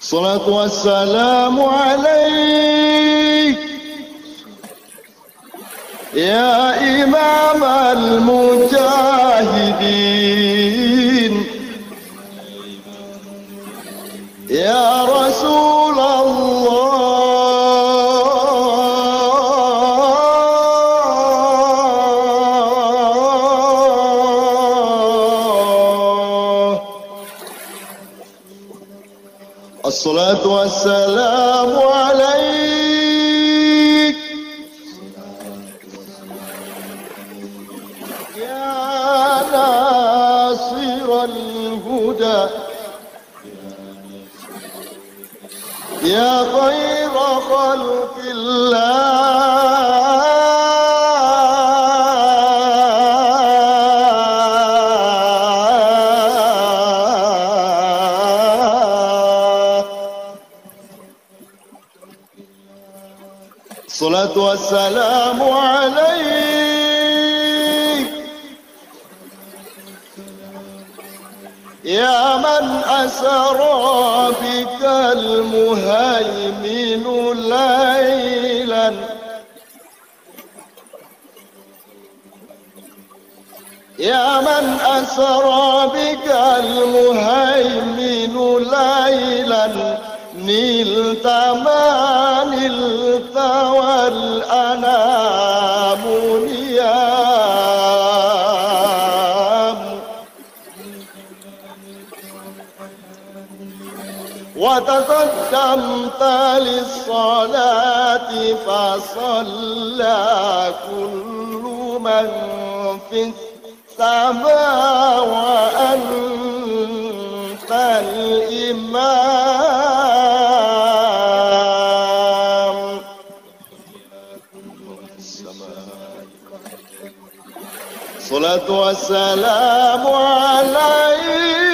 الصلاة والسلام عليك. يا إمام المجاهدين. والصلاة والسلام المهيمن ليلا. يا من أسرى بك المهيمن ليلا. نلت ما نلت والأنام نيام وتقدمت للصلاة فصلى كل من في السماء وأنت الإمام. الصلاة والسلام عليك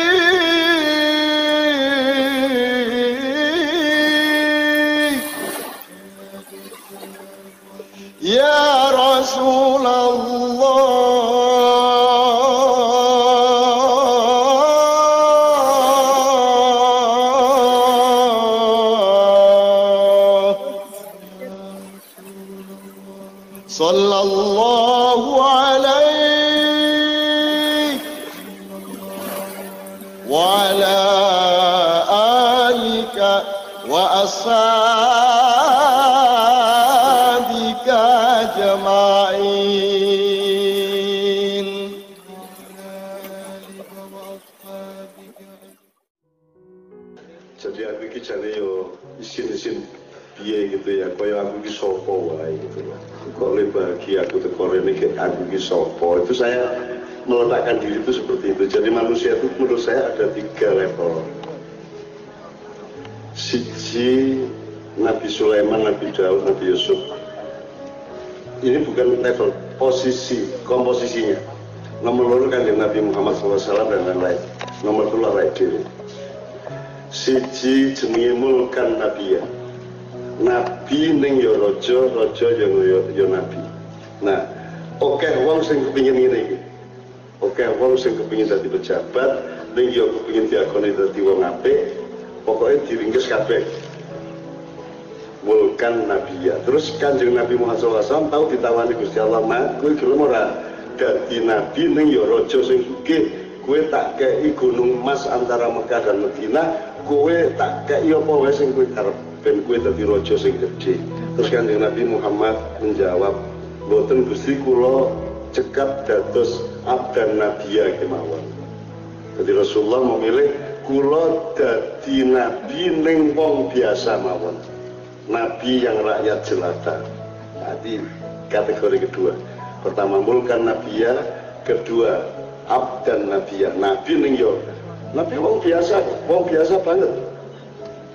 iki sapa itu saya meletakkan diri itu seperti itu. Jadi manusia itu menurut saya ada tiga level. Siji Nabi Sulaiman, Nabi Daud, Nabi Yusuf. Ini bukan level posisi komposisinya. Nomor loro kan Nabi Muhammad SAW dan lain-lain. Nomor dua lain diri. Siji jenenge mulkan nabi ya nabi ning ya raja raja ya ya, ya nabi. Nah oke wong sing kepingin iki. Oke wong sing kepingin dadi pejabat ning ya kepingin diakoni dadi wong apik pokoknya diringkes kabeh. Mulkan nabi ya. Terus kanjeng nabi Muhammad SAW tahu ditawani Gusti Allah nah kowe gelem ora dadi nabi ning ya raja sing sugih? Kowe tak kei gunung emas antara Mekah dan Madinah kowe tak kei apa wae sing kowe karep ben kowe dadi raja sing gedhe? Terus kanjeng Nabi Muhammad menjawab mboten Gusti kula cekap dados abdan nabiya kemawon. Jadi Rasulullah memilih kula dadi nabi ning wong biasa mawon. Nabi yang rakyat jelata. Jadi kategori kedua. Pertama mulkan nabiya kedua abdan nabiya nabi ning yo. Nabi wong biasa wong biasa banget.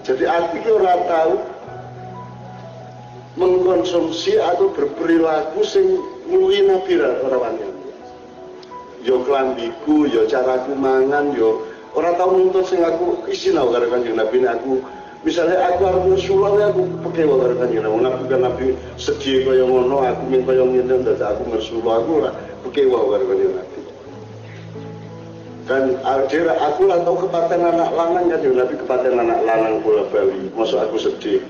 Jadi aku ora tahu mengkonsumsi atau berperilaku sing ngluwi nabi ora yo klambiku yo caraku mangan yo ora tau nuntut sing aku isin aku karo kanjeng nabi. Aku misalnya aku harus ya aku pekewa karo kanjeng nabi. Nabi kan nabi sedih kaya ngono aku min kaya ngene dadi aku Rasulullah aku ora pekewa karo kanjeng nabi. Kan akhirnya aku lah tahu kepaten anak lanang kan ya Nabi kepaten anak lanang bola Bali. Masuk aku sedih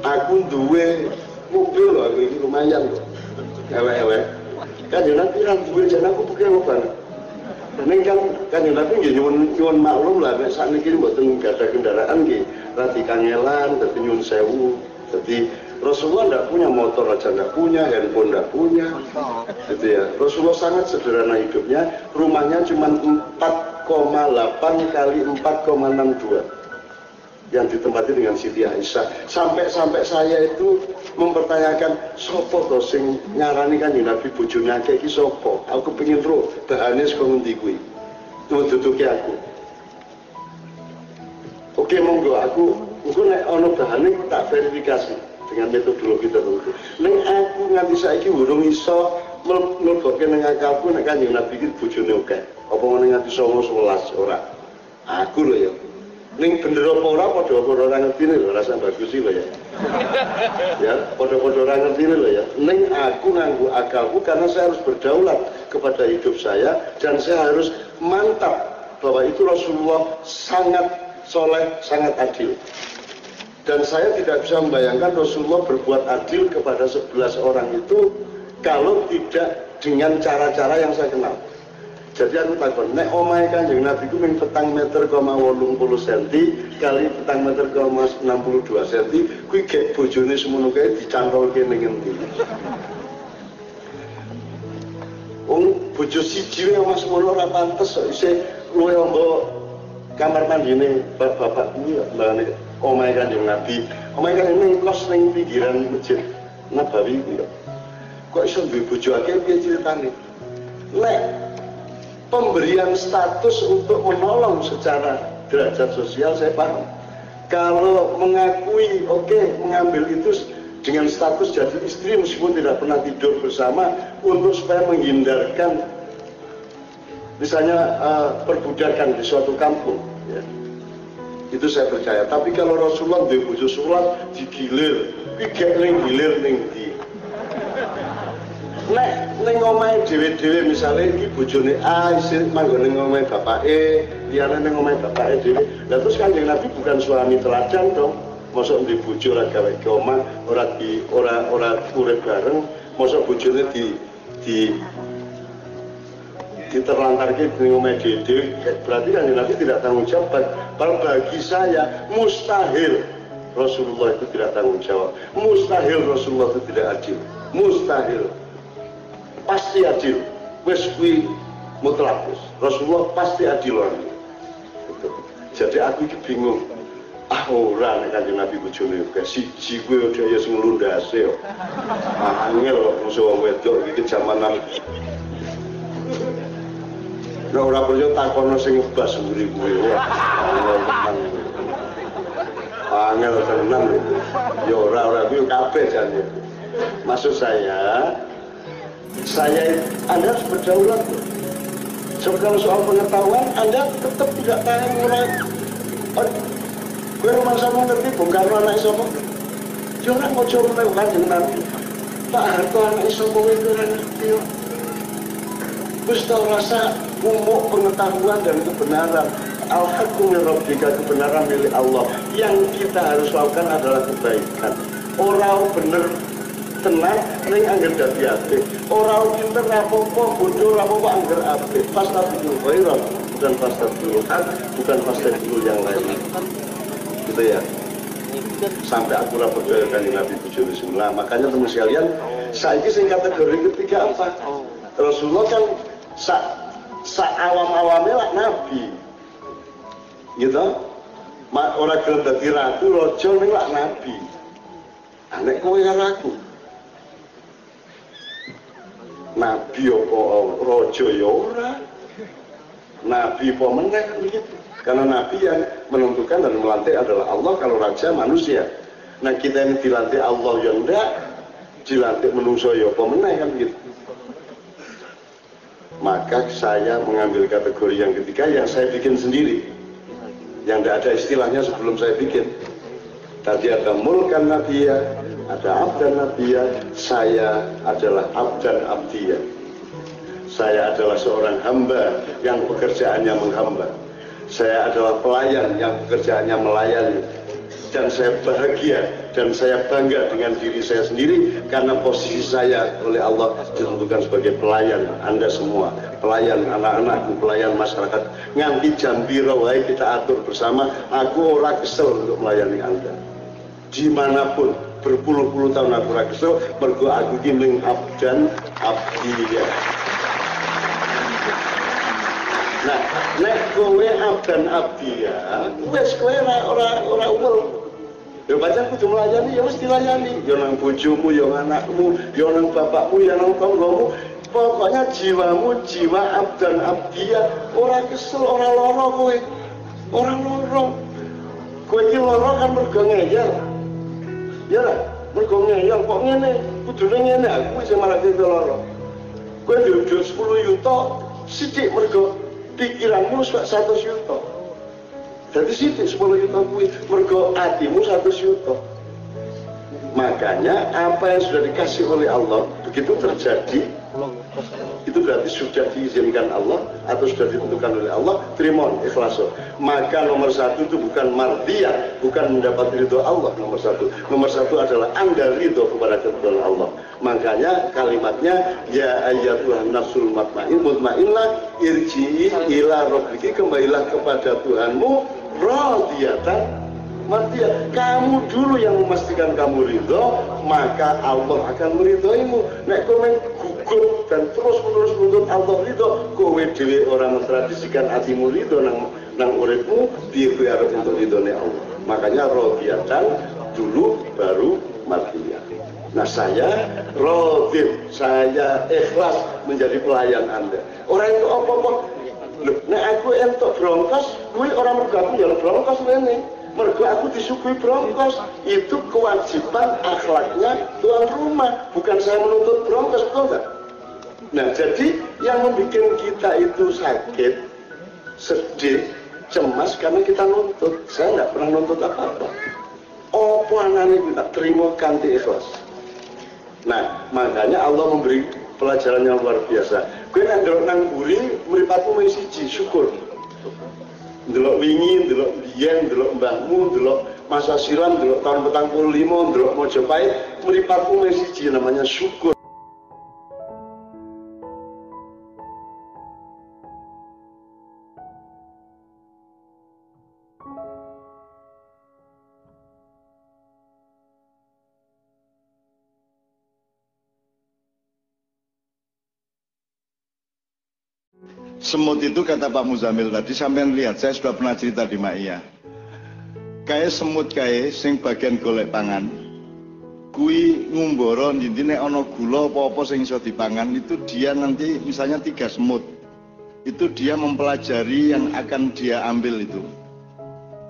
aku duwe mobil loh ini lumayan loh ewe-ewe kan Nabi kan duwe jangan aku pakai apa Neng kan kan yang tapi nggih nyuwun nyuwun maklum lah nek sakniki mboten ada kendaraan nggih. Rati kangelan dadi nyuwun sewu. Jadi Rasulullah tidak punya motor aja tidak punya, handphone tidak punya, gitu ya. Rasulullah sangat sederhana hidupnya, rumahnya cuma 4,8 kali 4,62 yang ditempati dengan Siti Aisyah. Sampai-sampai saya itu mempertanyakan sopo to sing nyarani kan Nabi bojone akeh iki sopo? Aku pengen ro bahane saka ngendi kuwi? Duduke aku. Oke monggo aku engko nek ana bahane tak verifikasi dengan metodologi tertentu. Ning aku nganti saiki urung iso mlebu ning akalku nek kanjeng Nabi iki bojone akeh. Apa ngene nganti 11 ora? Aku lho ya ning bener apa ora padha-padha ora ngerti lho rasa bagus lho ya. ya, padha-padha ora ngerti lho ya. Ning aku nganggo akalku karena saya harus berdaulat kepada hidup saya dan saya harus mantap bahwa itu Rasulullah sangat soleh, sangat adil. Dan saya tidak bisa membayangkan Rasulullah berbuat adil kepada 11 orang itu kalau tidak dengan cara-cara yang saya kenal. Jadi aku takut, nek omai kanjeng Nabi ku ming petang meter koma wolung puluh senti kali petang meter koma enam puluh dua senti, kui gek bojone semono kae dicantol kene ngendi. Wong bojo siji wae mas semono ora pantes kok isih luwe ombo kamar mandine bapak kuwi mbane omai kanjeng Nabi. Omai kanjeng ning kos ning pinggiran masjid Nabawi kuwi kok iso duwe bojo akeh piye ceritane? Lek pemberian status untuk menolong secara derajat sosial saya paham. Kalau mengakui oke okay, mengambil itu dengan status jadi istri meskipun tidak pernah tidur bersama untuk supaya menghindarkan misalnya uh, perbudakan di suatu kampung ya. itu saya percaya. Tapi kalau Rasulullah di bojo sholat digilir. Iki gilir ning nek ning omahe dhewe-dhewe misale iki bojone A isih manggon ning omahe bapake, liyane ning omahe bapake dhewe. Lah terus Kanjeng Nabi bukan suami teladan dong. Mosok di bojo ora gawe ke omah, ora di ora ora urip bareng, mosok bojone di di diterlantarkan di omahe dhewe berarti Kanjeng Nabi tidak tanggung jawab. Kalau bagi saya mustahil Rasulullah itu tidak tanggung jawab. Mustahil Rasulullah itu tidak adil. Mustahil pasti adil wis kuwi mutlak Rasulullah pasti adil orang gitu. jadi aku bingung ah ora nek kanjeng Nabi bojone ke siji kuwi udah ya sing nglundase yo ah, angel kok musuh wong wedok iki kejamanan Nek ora percaya takono sing ngebas mburi kuwi. Angel tenan. Ya ora ora kuwi kabeh jane. Maksud saya, saya Anda harus berdaulat. Sebab kalau soal pengetahuan Anda tetap tidak tahu mulai. Oh, gue rumah sama ngerti Bung Karno anak isopo. Orang mau coba melakukan dengan Pak Harto anak isopo itu ngerti Terus tahu rasa umum pengetahuan dan kebenaran. Rabbika kebenaran milik Allah. Yang kita harus lakukan adalah kebaikan. Orang benar tenang ning angger dadi apik. Ora pinter apa-apa bodoh apa-apa angger apik. Fastabiqul khairat bukan fastabiqul hak bukan fastabiqul yang lain. Gitu ya. Sampai aku rapor dari Nabi Bujo Bismillah makanya teman sekalian saya sing kategori ketiga apa? Rasulullah kan sa, sa awam-awamnya lah Nabi. Gitu. Orang gelem dadi ratu raja ning lak nabi. Anek kowe karo aku nabi apa rojo ya ora? Nabi apa meneh? Karena nabi yang menentukan dan melantik adalah Allah kalau raja manusia. Nah kita ini dilantik Allah yang enggak dilantik manusia ya apa meneh kan begitu maka saya mengambil kategori yang ketiga yang saya bikin sendiri. Yang tidak ada istilahnya sebelum saya bikin. Tadi ada mulkan nabiya ada abdan nabiya saya adalah abdan abdiya Saya adalah seorang hamba yang pekerjaannya menghamba. Saya adalah pelayan yang pekerjaannya melayani. Dan saya bahagia dan saya bangga dengan diri saya sendiri karena posisi saya oleh Allah ditentukan sebagai pelayan Anda semua. Pelayan anak-anakku, pelayan masyarakat. Nganti jam birawai kita atur bersama, aku orang kesel untuk melayani Anda. Di mana pun, berpuluh-puluh tahun aku kesel, mergo aku kimling abdan abdiya. Nah, nek kowe abdan abdiya, wis kowe ora ora ora umur. Ya pancen kudu melayani ya mesti layani. Ya nang bojomu, ya anakmu, ya nang bapakmu, ya nang tanggamu. Pokoknya jiwamu jiwa abdan abdiya, ora kesel, ora loro kowe. Ora loro. Kowe iki loro kan mergo ngeyel. Ya lah, mergo ngeyel kok ngene, kudune ngene aku sing malah kita loro. Kowe duwe 10 yuta, sithik mergo pikiranmu sak 100 yuta. Jadi sithik 10 yuta kuwi mergo atimu 100 yuta. Makanya apa yang sudah dikasih oleh Allah begitu terjadi itu berarti sudah diizinkan Allah atau sudah ditentukan oleh Allah? Terima ikhlas. Maka nomor satu itu bukan mardiah bukan mendapat ridho Allah nomor satu. Nomor satu adalah anda ridho kepada ketentuan Allah. Makanya kalimatnya ya Tuhan nafsul matmain mutmainnah irji'i ila rabbiki kembalilah kepada Tuhanmu radiyatan Martia, kamu dulu yang memastikan kamu ridho, maka Allah akan meridhoimu. Nek kowe gugur dan terus menerus menuntut Allah ridho, kowe dewe orang mentradisikan hatimu ridho nang nang uripmu, piye kowe arep untuk ridhone Allah. Makanya rodiatan dulu baru martia. Nah saya rodin, saya ikhlas menjadi pelayan Anda. Orang itu apa-apa, nek aku entuk bronkos, kuwi orang mergo aku ya bronkos rene mergo aku disuguhi bronkos itu kewajiban akhlaknya tuan rumah. Bukan saya menuntut bronkos betul nggak? Nah jadi yang membuat kita itu sakit sedih cemas karena kita nuntut. Saya nggak pernah nuntut apa-apa. Apa anane kita terima kanti ikhlas? Nah makanya Allah memberi pelajaran yang luar biasa. Gue nang nang buri meripatmu mesti syukur delok wingi, delok biyen, delok mbahmu, delok masa silam, delok tahun petang puluh lima, delok Mojopahit, meripatku mesiji namanya syukur. Semut itu kata Pak Muzamil tadi sampean lihat saya sudah pernah cerita di Maya. Kayak semut kayak sing bagian golek pangan. Kui ngumboro intine ono gula apa-apa sing iso dipangan itu dia nanti misalnya tiga semut. Itu dia mempelajari yang akan dia ambil itu.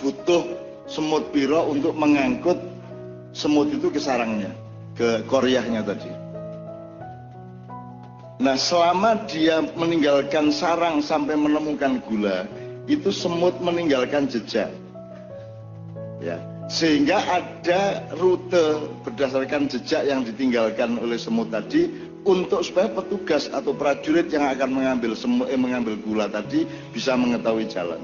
Butuh semut piro untuk mengangkut semut itu ke sarangnya, ke koryahnya tadi. Nah selama dia meninggalkan sarang sampai menemukan gula, itu semut meninggalkan jejak. Ya, sehingga ada rute berdasarkan jejak yang ditinggalkan oleh semut tadi untuk supaya petugas atau prajurit yang akan mengambil semut eh, mengambil gula tadi bisa mengetahui jalan.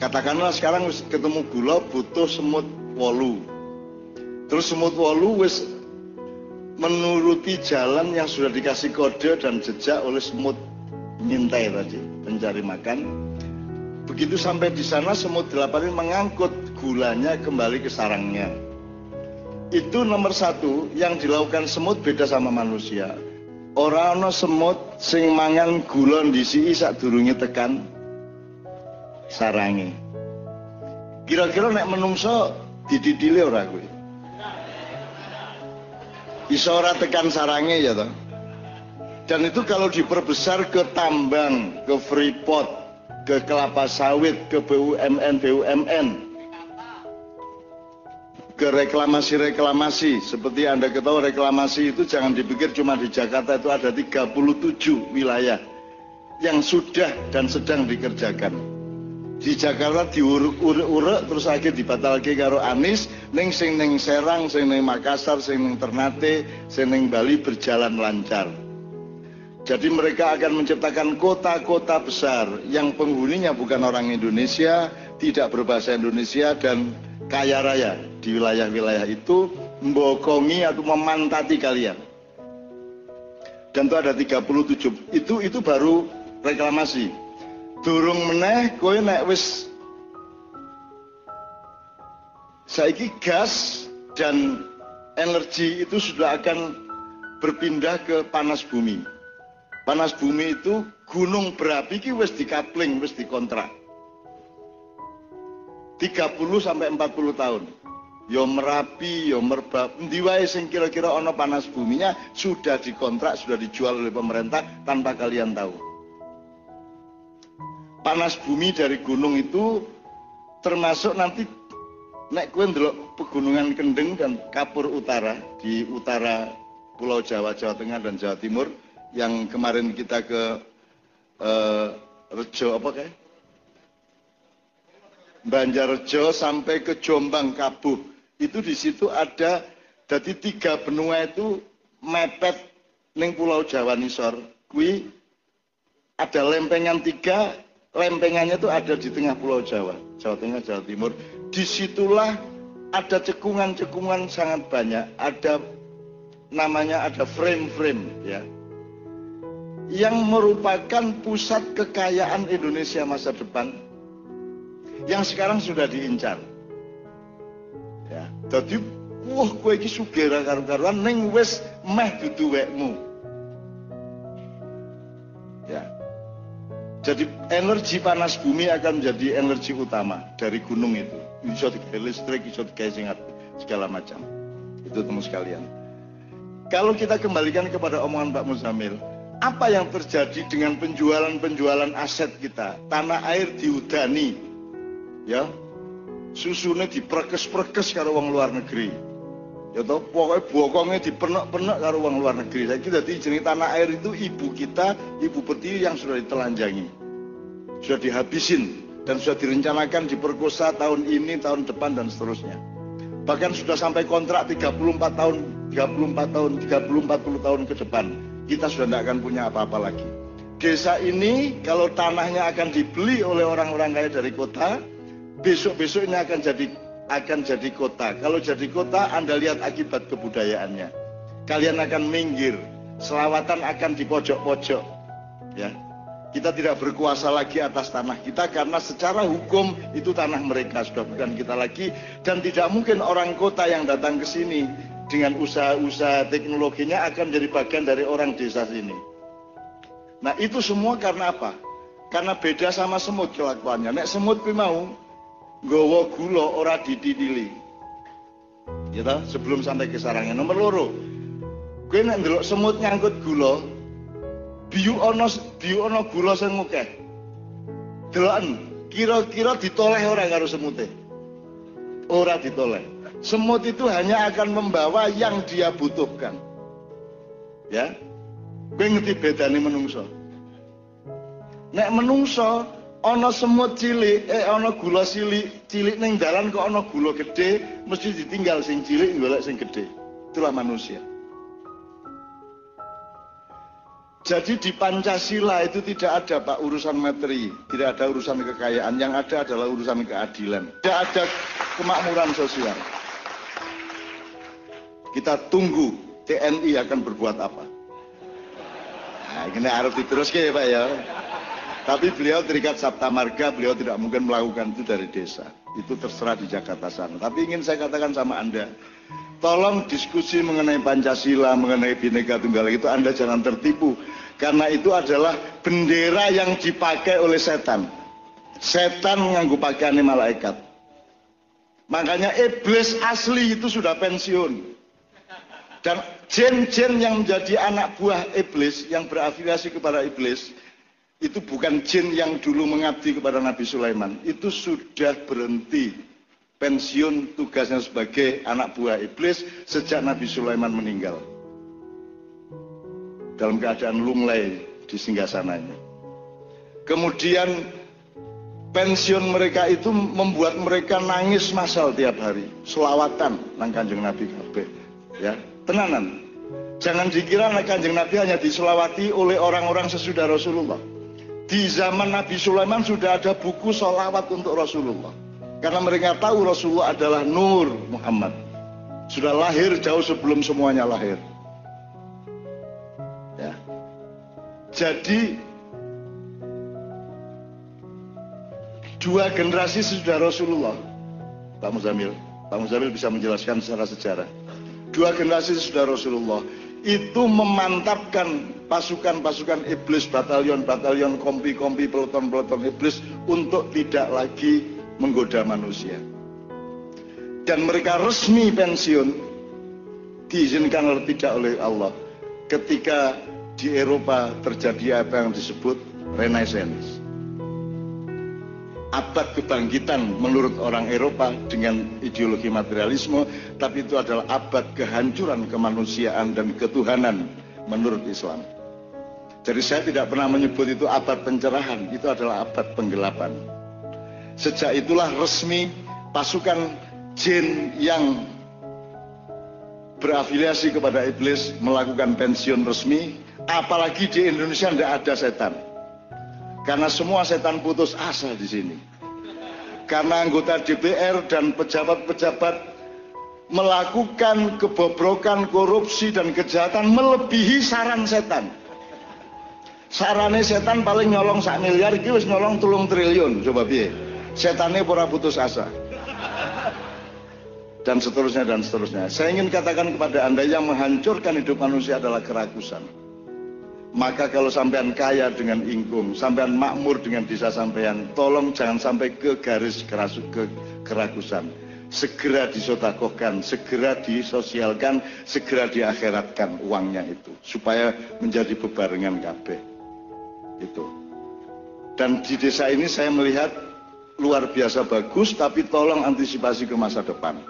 Katakanlah sekarang ketemu gula butuh semut wolu. Terus semut wolu wis menuruti jalan yang sudah dikasih kode dan jejak oleh semut nyintai tadi pencari makan. Begitu sampai di sana semut delapan ini mengangkut gulanya kembali ke sarangnya. Itu nomor satu yang dilakukan semut beda sama manusia. Orang no semut sing mangan gulon di sini sak durungi tekan sarangi kira-kira nek menungso dididile ora gue bisa ora tekan sarangnya ya toh. Dan itu kalau diperbesar ke tambang, ke freeport, ke kelapa sawit, ke BUMN, BUMN, ke reklamasi-reklamasi. Seperti Anda ketahui reklamasi itu jangan dipikir cuma di Jakarta itu ada 37 wilayah yang sudah dan sedang dikerjakan di Jakarta diuruk-uruk terus akhir dibatalke karo Anis ning sing ning Serang sing ning Makassar sing ning Ternate sing ning Bali berjalan lancar Jadi mereka akan menciptakan kota-kota besar yang penghuninya bukan orang Indonesia, tidak berbahasa Indonesia dan kaya raya di wilayah-wilayah itu membokongi atau memantati kalian. Dan itu ada 37. Itu itu baru reklamasi. Durung meneh kowe nek wis saiki gas dan energi itu sudah akan berpindah ke panas bumi. Panas bumi itu gunung berapi ki wis dikapling, wis dikontrak. 30 sampai 40 tahun. Yo Merapi, yo Merbab, endi wae sing kira-kira ana panas buminya sudah dikontrak, sudah dijual oleh pemerintah tanpa kalian tahu. Panas bumi dari gunung itu termasuk nanti nek kowe ndelok pegunungan Kendeng dan Kapur Utara di utara Pulau Jawa, Jawa Tengah dan Jawa Timur yang kemarin kita ke uh, Rejo apa kayak Banjarjo sampai ke Jombang Kabuh. Itu di situ ada jadi tiga benua itu mepet ning Pulau Jawa Nisor. Kui ada lempengan tiga lempengannya itu ada di tengah Pulau Jawa Jawa Tengah Jawa Timur di situlah ada cekungan-cekungan sangat banyak ada namanya ada frame-frame ya yang merupakan pusat kekayaan Indonesia masa depan yang sekarang sudah diincar. Ya, jadi wah kowe iki sugih karu-karuan ning wis meh dudu wekmu. Jadi energi panas bumi akan menjadi energi utama dari gunung itu. Bisa digawe listrik, bisa digawe segala macam. Itu temu sekalian. Kalau kita kembalikan kepada omongan Pak Muzamil, apa yang terjadi dengan penjualan-penjualan aset kita? Tanah air diudani, ya, susunya diperkes-perkes karo wong luar negeri. Ya toh, pokoknya bokongnya dipenek-penek karo wong luar negeri. Saya kira di jenis tanah air itu ibu kita, ibu pertiwi yang sudah ditelanjangi. Sudah dihabisin dan sudah direncanakan diperkosa tahun ini, tahun depan dan seterusnya. Bahkan sudah sampai kontrak 34 tahun, 34 tahun, 30 40 tahun ke depan kita sudah tidak akan punya apa-apa lagi. Desa ini kalau tanahnya akan dibeli oleh orang-orang kaya dari kota, besok-besok ini akan jadi akan jadi kota. Kalau jadi kota, Anda lihat akibat kebudayaannya. Kalian akan minggir, selawatan akan di pojok-pojok. Ya. Kita tidak berkuasa lagi atas tanah kita karena secara hukum itu tanah mereka sudah bukan kita lagi dan tidak mungkin orang kota yang datang ke sini dengan usaha-usaha teknologinya akan menjadi bagian dari orang desa sini. Nah itu semua karena apa? Karena beda sama semut kelakuannya. Nek semut kuwi mau nggawa gula ora dididili. Ya toh, sebelum sampai ke sarangnya. Nomor loro. Kowe nek ndelok semut nyangkut gula, biu ana biu ana gula sing akeh. Deloken, kira-kira ditoleh ora karo semute? Ora ditoleh. Semut itu hanya akan membawa yang dia butuhkan. Ya. Kowe ngerti bedane menungso? Nek menungso ana semut cilik, eh ana gula cilik, cilik ning dalan kok ana gula gede, mesti ditinggal sing cilik golek sing gede. Itulah manusia. Jadi di Pancasila itu tidak ada Pak urusan materi, tidak ada urusan kekayaan, yang ada adalah urusan keadilan. Tidak ada kemakmuran sosial. Kita tunggu TNI akan berbuat apa. Nah, ini harus diteruskan ya Pak ya. Tapi beliau terikat Sabta Marga, beliau tidak mungkin melakukan itu dari desa. Itu terserah di Jakarta sana. Tapi ingin saya katakan sama Anda, tolong diskusi mengenai Pancasila, mengenai Bhinneka Tunggal itu Anda jangan tertipu. Karena itu adalah bendera yang dipakai oleh setan. Setan menganggu pakaiannya malaikat. Makanya iblis asli itu sudah pensiun. Dan jin-jin yang menjadi anak buah iblis, yang berafiliasi kepada iblis, itu bukan jin yang dulu mengabdi kepada Nabi Sulaiman. Itu sudah berhenti pensiun tugasnya sebagai anak buah iblis sejak Nabi Sulaiman meninggal. Dalam keadaan lunglai di singgasananya. Kemudian pensiun mereka itu membuat mereka nangis masal tiap hari. Selawatan nang kanjeng Nabi kabeh. Ya, tenanan Jangan dikira kanjeng Nabi hanya diselawati oleh orang-orang sesudah Rasulullah. Di zaman Nabi Sulaiman sudah ada buku solawat untuk Rasulullah. Karena mereka tahu Rasulullah adalah Nur Muhammad. Sudah lahir jauh sebelum semuanya lahir. Ya. Jadi dua generasi sesudah Rasulullah. Pak Muzamil, Pak Muzamil bisa menjelaskan secara sejarah. Dua generasi sesudah Rasulullah itu memantapkan pasukan-pasukan iblis, batalion-batalion, kompi-kompi, peloton-peloton iblis untuk tidak lagi menggoda manusia. Dan mereka resmi pensiun diizinkan oleh tidak oleh Allah ketika di Eropa terjadi apa yang disebut Renaissance abad kebangkitan menurut orang Eropa dengan ideologi materialisme, tapi itu adalah abad kehancuran kemanusiaan dan ketuhanan menurut Islam. Jadi saya tidak pernah menyebut itu abad pencerahan, itu adalah abad penggelapan. Sejak itulah resmi pasukan jin yang berafiliasi kepada iblis melakukan pensiun resmi, apalagi di Indonesia tidak ada setan. Karena semua setan putus asa di sini. Karena anggota DPR dan pejabat-pejabat melakukan kebobrokan, korupsi dan kejahatan melebihi saran setan. Sarane setan paling nyolong sak miliar iki wis nyolong tulung triliun coba piye. Setannya pura putus asa. Dan seterusnya dan seterusnya. Saya ingin katakan kepada Anda yang menghancurkan hidup manusia adalah kerakusan. Maka kalau sampean kaya dengan ingkung, sampean makmur dengan desa sampean, tolong jangan sampai ke garis kerasu, ke keragusan. Segera disotakohkan, segera disosialkan, segera diakhiratkan uangnya itu. Supaya menjadi bebarengan kabeh. Itu. Dan di desa ini saya melihat luar biasa bagus, tapi tolong antisipasi ke masa depan.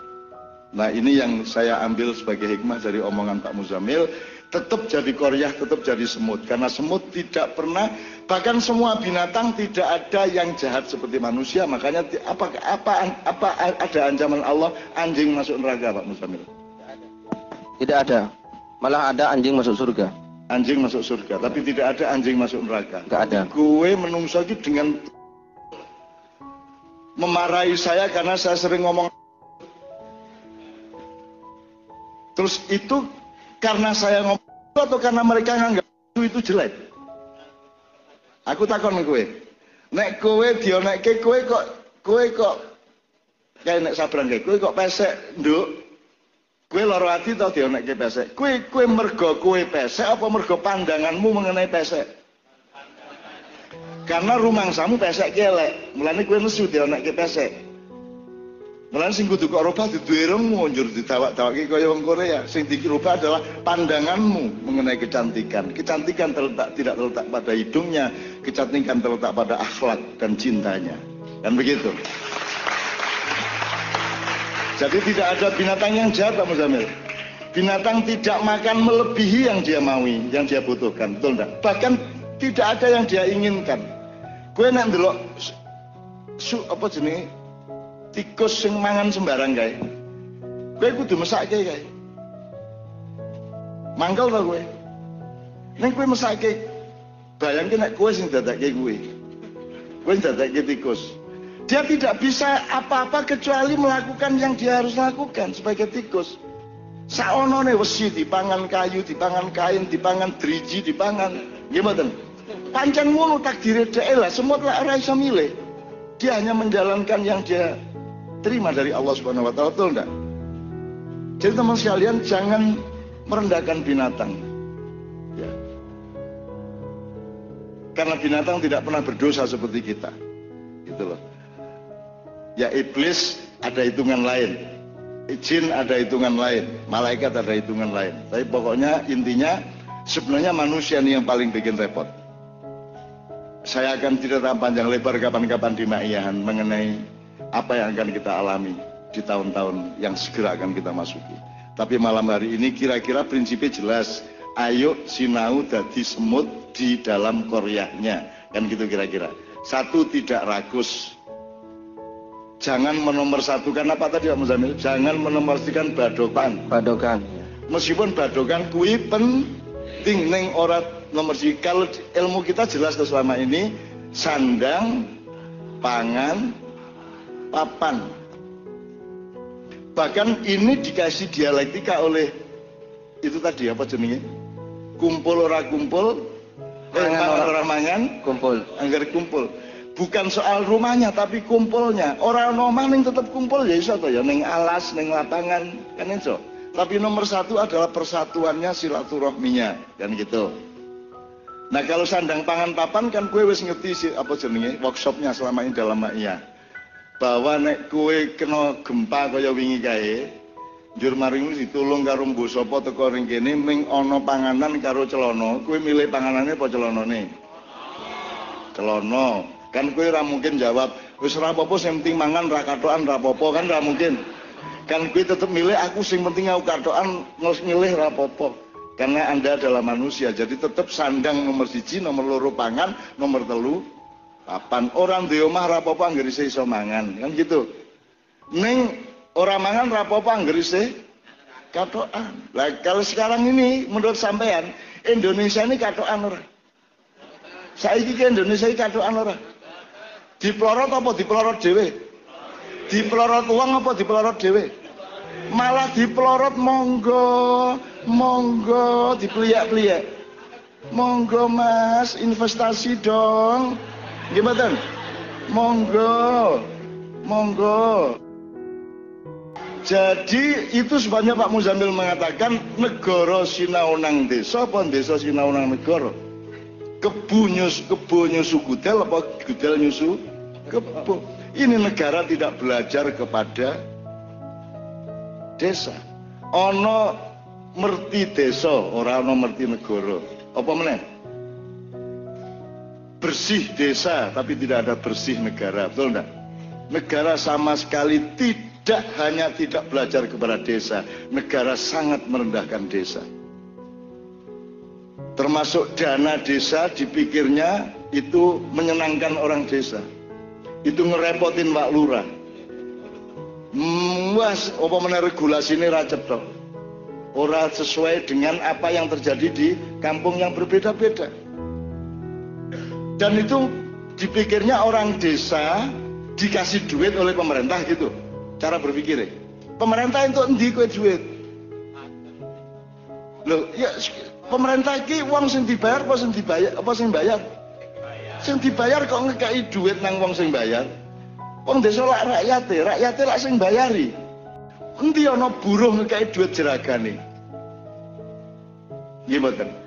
Nah ini yang saya ambil sebagai hikmah dari omongan Pak Muzamil tetap jadi koryah, tetap jadi semut. Karena semut tidak pernah, bahkan semua binatang tidak ada yang jahat seperti manusia. Makanya apa apa apa ada ancaman Allah anjing masuk neraka, Pak Musamil? Tidak ada. Malah ada anjing masuk surga. Anjing masuk surga, tapi tidak ada anjing masuk neraka. Tidak ada. Gue menungso itu dengan memarahi saya karena saya sering ngomong Terus itu karena saya ngomong atau karena mereka nganggap itu, itu jelek? Aku takon kowe. Nek kowe dionekke kowe kok kowe kok kayak nek sabrang kowe kok pesek nduk. Kowe lara ati to dionekke pesek. Kowe kowe mergo kowe pesek apa mergo pandanganmu mengenai pesek? Karena rumangsamu pesek kelek, mulane kowe nesu dionekke pesek. Mulane sing kudu kok robah diduwerengmu njur ditawak-tawaki kaya wong Korea. Sing dirubah adalah pandanganmu mengenai kecantikan. Kecantikan terletak tidak terletak pada hidungnya, kecantikan terletak pada akhlak dan cintanya. Dan begitu. Jadi tidak ada binatang yang jahat Pak Muzamil. Binatang tidak makan melebihi yang dia maui, yang dia butuhkan, betul enggak? Bahkan tidak ada yang dia inginkan. Kue nak ndelok su apa jenis tikus sing mangan sembarang kae. Kowe kudu mesake kae. Mangkel to kowe. Ning kowe mesake bayangke nek kowe sing dadake kowe. Kowe dadake tikus. Dia tidak bisa apa-apa kecuali melakukan yang dia harus lakukan sebagai tikus. Saonone wesi dipangan kayu, dipangan kain, dipangan driji, dipangan. Gimana? Pancen ngono takdire dhek lah, semut lah ora milih. Dia hanya menjalankan yang dia terima dari Allah Subhanahu wa taala, betul enggak? Jadi teman sekalian jangan merendahkan binatang. Ya. Karena binatang tidak pernah berdosa seperti kita. Gitu loh. Ya iblis ada hitungan lain. Jin ada hitungan lain, malaikat ada hitungan lain. Tapi pokoknya intinya sebenarnya manusia ini yang paling bikin repot. Saya akan cerita panjang lebar kapan-kapan di Maiyahan mengenai apa yang akan kita alami di tahun-tahun yang segera akan kita masuki. Tapi malam hari ini kira-kira prinsipnya jelas. Ayo sinau dadi semut di dalam koryahnya. Kan gitu kira-kira. Satu tidak ragus. Jangan menomorsatukan apa tadi Pak Muzamil? Jangan menomorsatukan badokan. Badokan. meskipun badokan kui penting neng ora nomor siji kalau ilmu kita jelas selama ini sandang pangan papan. Bahkan ini dikasih dialektika oleh itu tadi apa jenenge? Kumpul ora kumpul eh, Mangan ora- ora mangan Kumpul. anggar kumpul. Bukan soal rumahnya tapi kumpulnya. Orang nomah ning tetap kumpul ya iso ya ning alas ning lapangan kan iso. Tapi nomor satu adalah persatuannya silaturahminya kan gitu. Nah kalau sandang pangan papan kan kue wis ngerti sih apa jenenge workshopnya selama ini dalam iya bahwa nek kue kena gempa kaya wingi kae njur maring ditulung karo mbuh sapa teko ring kene ming ana panganan karo celana kue milih panganane apa celanane? Celana. Kan kowe ora mungkin jawab wis ora apa-apa sing penting mangan ra katokan ra apa-apa kan ora mungkin. Kan kowe tetep milih aku sing penting aku katokan ngos milih ra apa-apa. Karena anda adalah manusia jadi tetep sandang nomor siji nomor loro pangan nomor telu papan orang di omah ra apa-apa anggere iso mangan kan gitu. Ning ora mangan ra apa-apa anggere isih katokan. Lah kalau sekarang ini menurut sampean Indonesia ini katokan ora? Saiki ki Indonesia iki katokan ora? Dipelorot apa dipelorot dhewe? Dipelorot uang apa dipelorot dhewe? Malah dipelorot monggo monggo dipeliak-peliak. Monggo mas investasi dong gimana monggo. Monggo. Jadi itu sebabnya Pak Muzamil mengatakan negara sinaunang desa apa desa sinaunang negara? Kebu nyus kebu nyusu gudel apa gudel nyusu kebu? Ini negara tidak belajar kepada desa. Ono merti desa ora ono merti negara. Apa meneh bersih desa tapi tidak ada bersih negara. Betul enggak? Negara sama sekali tidak hanya tidak belajar kepada desa. Negara sangat merendahkan desa. Termasuk dana desa dipikirnya itu menyenangkan orang desa. Itu ngerepotin Pak Lurah. Was apa mana ini racet toh ora sesuai dengan apa yang terjadi di kampung yang berbeda-beda dan itu dipikirnya orang desa dikasih duit oleh pemerintah gitu cara berpikirnya pemerintah itu endi kowe duit Loh, ya pemerintah iki wong sing dibayar apa sing dibayar apa sing bayar? Sing dibayar kok ngekei duit nang wong sing bayar. Wong desa lak rakyate, rakyate lak sing bayari. Endi ana buruh ngekei duit jeragane? Nggih mboten.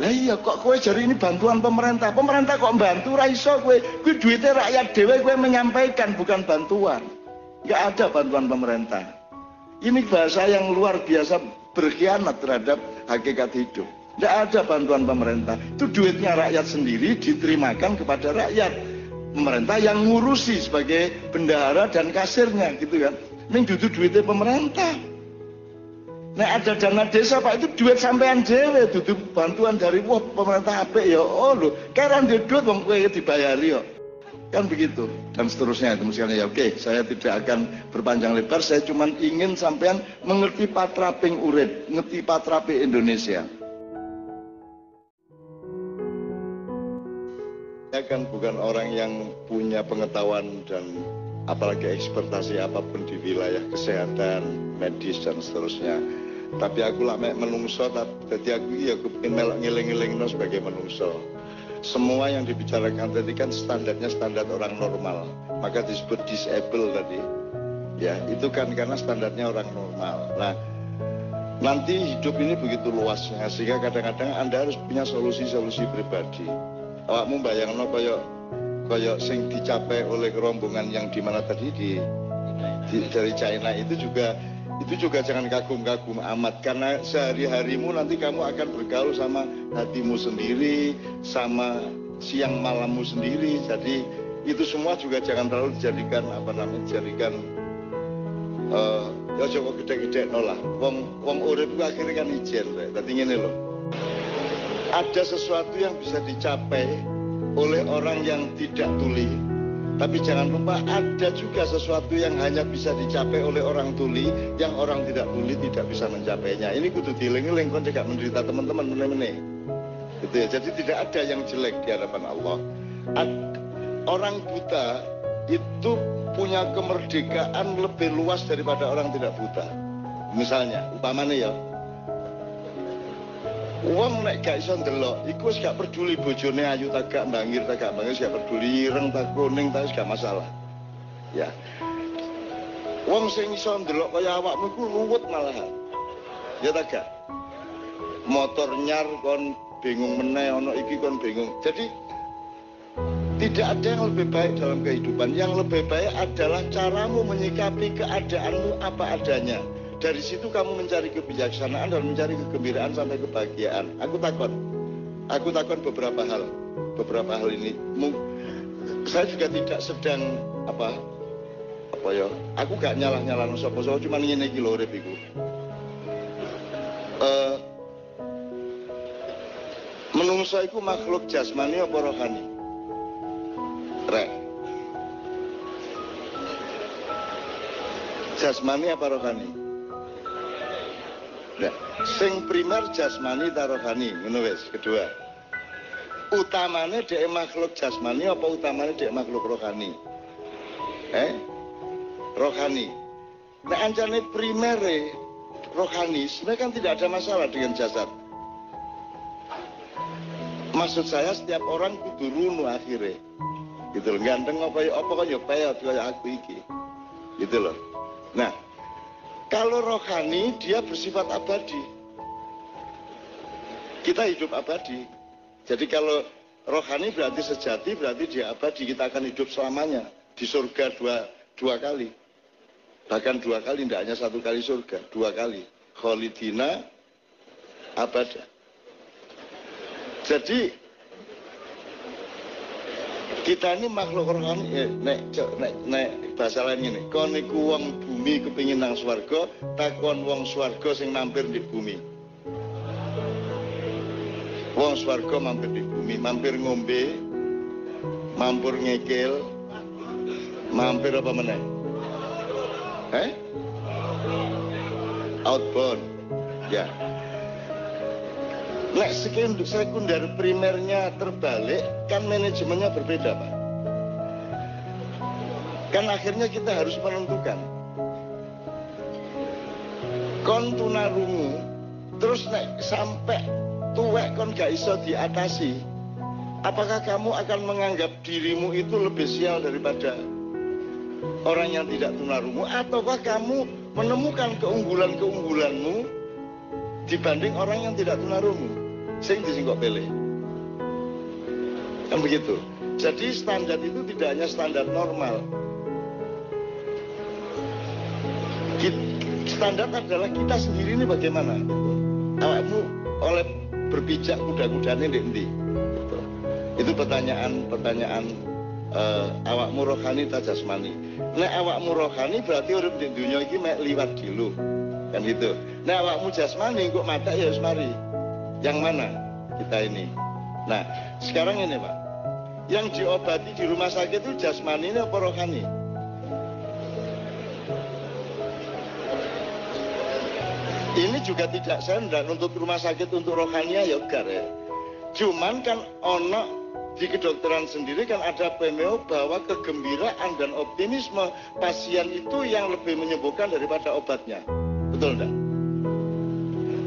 Lah iya kok kowe jari ini bantuan pemerintah. Pemerintah kok bantu ra kowe. Kuwi duitnya rakyat dhewe kowe menyampaikan bukan bantuan. Enggak ada bantuan pemerintah. Ini bahasa yang luar biasa berkhianat terhadap hakikat hidup. Tidak ada bantuan pemerintah. Itu duitnya rakyat sendiri diterimakan kepada rakyat. Pemerintah yang ngurusi sebagai bendahara dan kasirnya gitu kan. Ini duitnya pemerintah. Nah ada dana desa pak itu duit sampean dewe duduk bantuan dari wah pemerintah apik ya. Oh lho keren duit wong kowe dibayari kok kan begitu dan seterusnya itu misalnya ya oke saya tidak akan berpanjang lebar. Saya cuma ingin sampean mengerti patraping urip ngerti patrape Indonesia. Saya kan bukan orang yang punya pengetahuan dan apalagi ekspertasi apa pun di wilayah kesehatan medis dan seterusnya tapi aku lah mek menungso jadi aku ya kepingin melok ngiling-ngiling sebagai menungso. Semua yang dibicarakan tadi kan standarnya standar orang normal. Maka disebut disable tadi. Ya itu kan karena standarnya orang normal. Nah nanti hidup ini begitu luasnya sehingga kadang-kadang anda harus punya solusi-solusi pribadi. Awakmu bayangno koyo koyo sing dicapai oleh rombongan yang di mana tadi di, di dari China itu juga itu juga jangan kagum-kagum amat karena sehari-harimu nanti kamu akan bergaul sama hatimu sendiri sama siang malammu sendiri. Jadi itu semua juga jangan terlalu dijadikan apa namanya dijadikan eh ya coba gede-gede nolah wong wong urip akhirnya kan ijen dadi ngene loh ada sesuatu yang bisa dicapai oleh orang yang tidak tuli Tapi jangan lupa ada juga sesuatu yang hanya bisa dicapai oleh orang tuli, yang orang tidak tuli tidak bisa mencapainya. Ini kudu dieling-eling kon tidak menderita teman-teman meneh-meneh. Gitu ya. Jadi tidak ada yang jelek di hadapan Allah. Ad- orang buta itu punya kemerdekaan lebih luas daripada orang tidak buta. Misalnya, umpamanya ya, Uang nek gak iso ndelok, iku wis gak peduli bojone ayu tak gak bangir tak gak bangir, wis gak peduli ireng tak kuning tak gak masalah. Ya. Wong sing iso ndelok kaya awakmu iku ruwet malahan. Ya tak gak? Motor nyar kon bingung meneh ono iki kon bingung. Jadi tidak ada yang lebih baik dalam kehidupan. Yang lebih baik adalah caramu menyikapi keadaanmu apa adanya. Dari situ kamu mencari kebijaksanaan dan mencari kegembiraan sampai kebahagiaan. Aku takut. Aku takut beberapa hal. Beberapa hal ini. Saya juga tidak sedang apa apa ya. Aku gak nyalah nyalah sapa sapa cuma ngene iki lho urip iku. Eh, menungso iku makhluk jasmani apa rohani? Rek. Jasmani apa rohani? Nah, sing primer jasmani ta rohani, ngono wis. Kedua. Utamane dhek makhluk jasmani apa utamane dhek makhluk rohani? Eh? Rohani. Nek ancane primere rohani, sebenarnya kan tidak ada masalah dengan jasad. Maksud saya setiap orang kudu runu akhirnya. Gitu loh, ganteng apa ya apa kan ya kayak aku iki. Gitu loh. Nah, kalau rohani dia bersifat abadi. Kita hidup abadi. Jadi kalau rohani berarti sejati, berarti dia abadi. Kita akan hidup selamanya di surga dua dua kali. Bahkan dua kali, tidak hanya satu kali surga, dua kali. Kholidina abada. Jadi kita ini makhluk rohani ya, nek, nek, nek bahasa lain ini kon niku wong bumi kepingin nang swarga takon wong swarga sing mampir di bumi. Wong swarga mampir di bumi mampir ngombe mampir ngekil mampir apa meneh? Eh outbound. Ya. Nek sekunder, sekunder primernya terbalik, kan manajemennya berbeda, Pak. Kan akhirnya kita harus menentukan. Kon tunarungu, terus nek sampai tuwek kon gak iso diatasi, apakah kamu akan menganggap dirimu itu lebih sial daripada orang yang tidak tunarungu, ataukah kamu menemukan keunggulan-keunggulanmu dibanding orang yang tidak tunarungu? Sing di kok pilih. Kan begitu. Jadi standar itu tidak hanya standar normal. Ki- standar adalah kita sendiri ini bagaimana? Awakmu oleh berpijak kuda-kudanya di itu pertanyaan pertanyaan eh, awakmu rohani tak jasmani? Nek awakmu rohani berarti urip di dunia ini mek liwat dulu. Kan gitu. Nah awakmu jasmani kok mata ya mari yang mana kita ini? Nah sekarang ini pak. Yang diobati di rumah sakit itu jasmani apa rohani ini juga tidak saya untuk rumah sakit untuk rohania ya gar ya cuman kan ono di kedokteran sendiri kan ada pemeo bahwa kegembiraan dan optimisme pasien itu yang lebih menyembuhkan daripada obatnya betul enggak?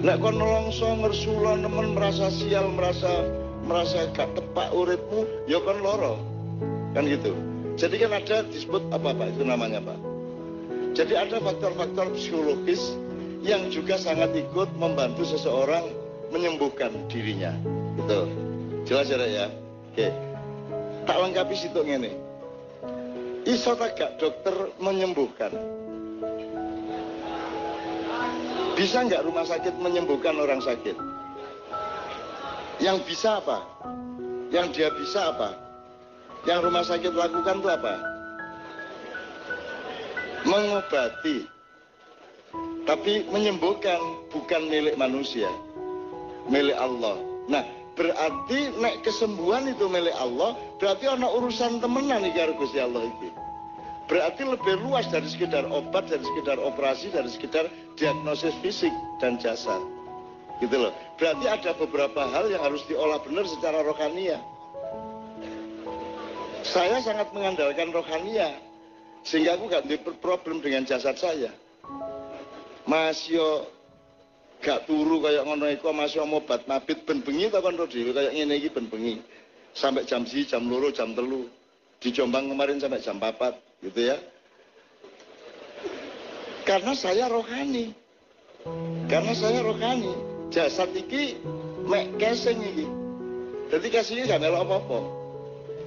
Nek kon nelongso ngersula nemen merasa sial, merasa merasa gak tepak uripmu, ya kon loro. Kan gitu. Jadi kan ada disebut apa Pak itu namanya Pak. Jadi ada faktor-faktor psikologis yang juga sangat ikut membantu seseorang menyembuhkan dirinya. Gitu. Jelas ya ya? Oke. Tak lengkapi situ ngene. Iso tak gak dokter menyembuhkan? Bisa nggak rumah sakit menyembuhkan orang sakit? Yang bisa apa? Yang dia bisa apa? Yang rumah sakit lakukan itu apa? Mengobati. Tapi menyembuhkan bukan milik manusia. Milik Allah. Nah, berarti nek kesembuhan itu milik Allah berarti ana urusan temenan iki karo Gusti Allah iki berarti lebih luas dari sekedar obat dari sekedar operasi dari sekedar diagnosis fisik dan jasad gitu loh berarti ada beberapa hal yang harus diolah benar secara rohania saya sangat mengandalkan rohania sehingga aku gak problem dengan jasad saya Mas yo gak turu kayak ngono iku mau obat mabit ben bengi ta kon dhewe kayak ngene iki ben bengi. Sampai jam si, jam loro, jam telu. Di Jombang kemarin sampai jam 4 gitu ya. Karena saya rohani. Karena saya rohani. Jasad iki mek keseng iki. Jadi kasihnya gak melok apa-apa.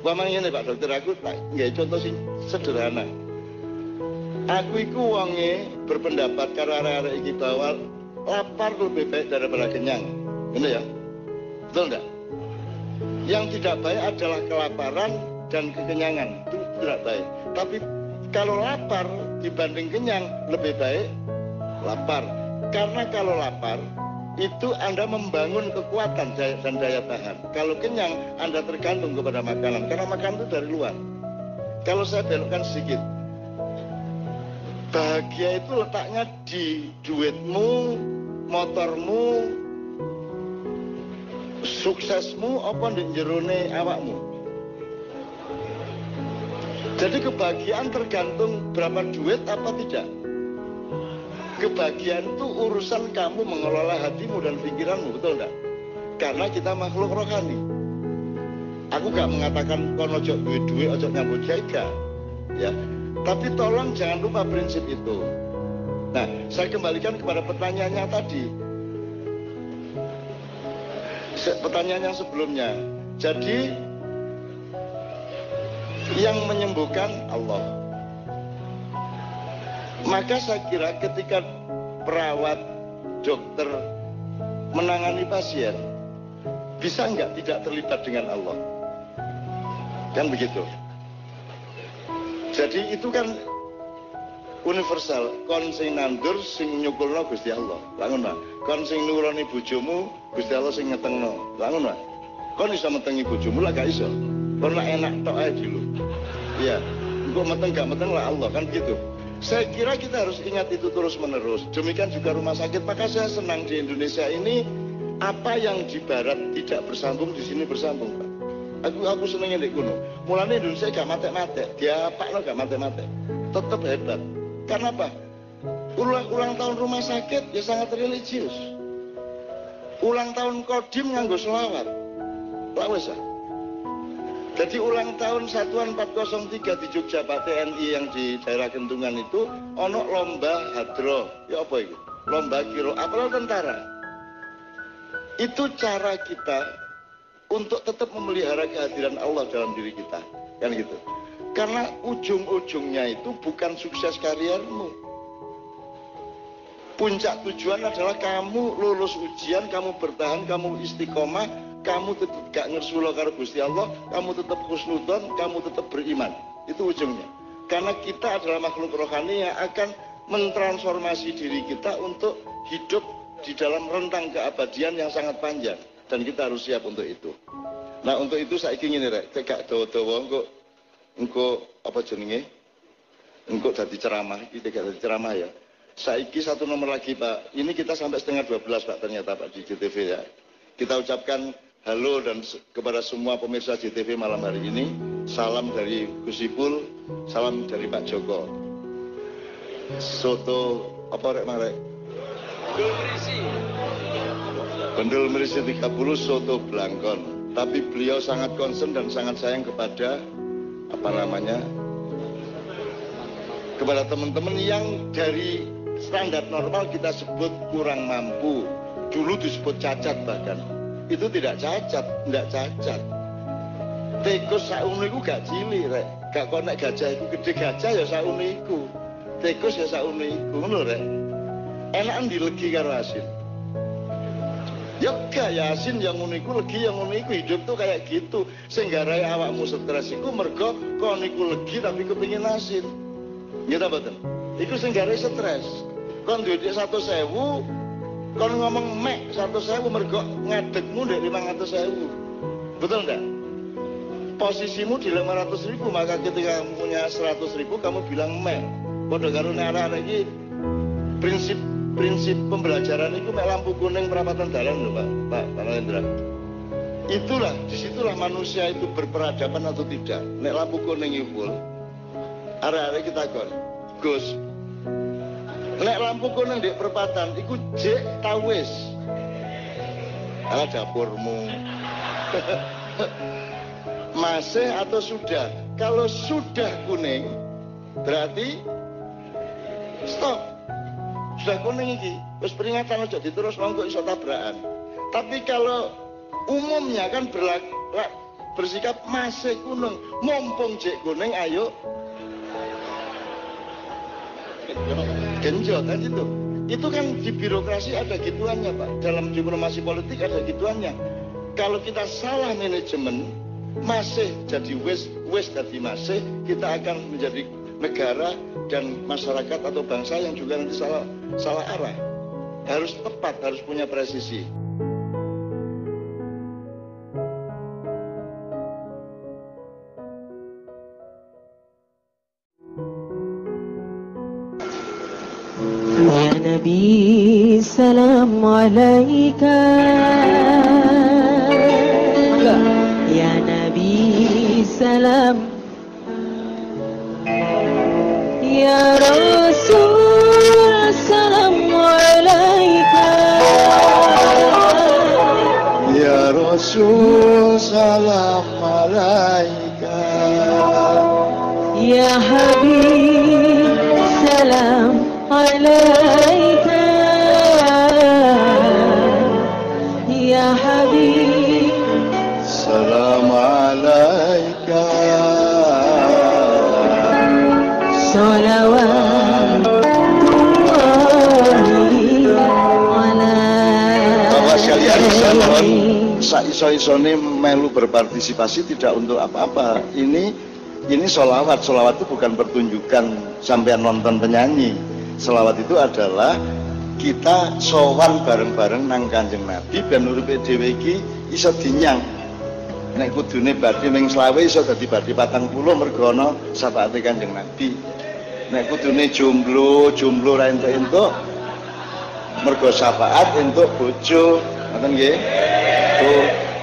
Pamang ini Pak Dokter aku tak nggak contoh sing sederhana. Aku iku wonge berpendapat karo arek-arek iki bahwa lapar lebih baik daripada kenyang. Ini ya? Betul enggak? Yang tidak baik adalah kelaparan dan kekenyangan. Itu tidak baik. Tapi kalau lapar dibanding kenyang lebih baik lapar. Karena kalau lapar itu Anda membangun kekuatan dan daya tahan. Kalau kenyang Anda tergantung kepada makanan. Karena makanan itu dari luar. Kalau saya belokkan sedikit, bahagia itu letaknya di duitmu, motormu, suksesmu apa di jerone awakmu. Jadi kebahagiaan tergantung berapa duit apa tidak. Kebahagiaan itu urusan kamu mengelola hatimu dan pikiranmu, betul enggak? Karena kita makhluk rohani. Aku gak mengatakan kono ojo duit-duit, ojo nyambut jaga. Ya, tapi tolong jangan lupa prinsip itu. Nah, saya kembalikan kepada pertanyaannya tadi. Pertanyaan yang sebelumnya. Jadi, yang menyembuhkan Allah. Maka saya kira ketika perawat, dokter menangani pasien, bisa nggak tidak terlibat dengan Allah? Kan begitu. Jadi itu kan universal. Kon sing nandur sing nyukulno Gusti Allah. Lha ngono. Kon sing nuruni bojomu Gusti Allah sing ngetengno. Lha ngono. Kon iso metengi bojomu lah gak iso. Kon lah enak tok ae dulu. Iya. Engko meteng gak meteng lah Allah kan gitu. Saya kira kita harus ingat itu terus menerus demikian juga rumah sakit. Maka saya senang di Indonesia ini apa yang di barat tidak bersambung di sini bersambung Pak aku aku senengnya di kuno mulanya Indonesia gak mate-mate dia apa lo gak mate-mate tetap hebat karena apa? Ulang, ulang tahun rumah sakit ya sangat religius. Ulang tahun kodim nganggo selawat. Lah wis ah. Jadi ulang tahun Satuan 403 di Jogja Pak TNI yang di daerah Kentungan itu ono lomba hadro. Ya apa itu? Lomba kiro apel tentara. Itu cara kita untuk tetap memelihara kehadiran Allah dalam diri kita. Kan gitu. Karena ujung-ujungnya itu bukan sukses kariermu. Puncak tujuan adalah kamu lulus ujian, kamu bertahan, kamu istiqomah, kamu tetap gak ngersulo karo Gusti Allah, kamu tetap husnudon, kamu tetap beriman. Itu ujungnya. Karena kita adalah makhluk rohani yang akan mentransformasi diri kita untuk hidup di dalam rentang keabadian yang sangat panjang. Dan kita harus siap untuk itu. Nah untuk itu saya ingin ini rek, tegak dawa-dawa engko engko apa jenenge? Engko jadi ceramah, kita jadi ceramah ya. Saiki satu nomor lagi Pak. Ini kita sampai setengah 12 Pak ternyata Pak di JTV ya. Kita ucapkan halo dan kepada semua pemirsa JTV malam hari ini. Salam dari Gus Ipul, salam dari Pak Joko. Soto apa rek marek? Bendul merisi. Bendul merisi 30 soto Blangkon. Tapi beliau sangat concern dan sangat sayang kepada apa namanya kepada teman-teman yang dari standar normal kita sebut kurang mampu. Dulu disebut cacat bahkan. Itu tidak cacat tidak cacat. Tikus sauniku gak cilik rek. Gak konek gajah itu gede gajah ya sauniku tikus ya sauniku rek. Enak dilegi karo asin ya gak ya asin yang uniku legi yang uniku hidup tuh kayak gitu. Sehingga raya awakmu stres iku mergo kon iku legi tapi kepingin asin. Gitu betul iku sehingga raya stres. Kon duitnya satu sewu kon ngomong mek satu sewu mergo ngadegmu ratus sewu. Betul enggak posisimu di 500 ribu maka ketika kamu punya 100 ribu kamu bilang mek. Bodoh karo anak-anak ini prinsip prinsip pembelajaran itu mek lampu kuning perapatan dalam loh Pak. Pak Pak Lendra itulah di situlah manusia itu berperadaban atau tidak. Nek lampu kuning itu arah-arah kita kon Gus. Nek lampu kuning di perempatan iku jek tawis ala dapurmu. Masih atau sudah? Kalau sudah kuning berarti stop sudah kuning iki. Terus peringatan aja diterus monggo iso tabrakan. Tapi kalau umumnya kan berlaku bersikap masih kuning. Mumpung jek kuning ayo. Genjot kan itu itu kan di birokrasi ada gituannya pak. Dalam diplomasi politik ada gituannya. Kalau kita salah manajemen masih jadi wes wes jadi masih kita akan menjadi negara dan masyarakat atau bangsa yang juga nanti salah salah arah harus tepat harus punya presisi يا نبي سلام عليك يا نبي سلام يا رسول Resul salam alaika Ya Habib selam alaika saiso-isone melu berpartisipasi tidak untuk apa-apa. Ini ini solawat. Solawat itu bukan pertunjukan sampai nonton penyanyi. Solawat itu adalah kita sowan bareng-bareng nang Kanjeng Nabi ben uripe dhewe iki iso dinyang. Nek kudune badhe ning selawe iso dadi badhe 40 mergo ana syafaate Kanjeng Nabi. Nek kudune jomblo, jomblo ra entuk-entuk mergo syafaat entuk bojo ngoten nggih tuh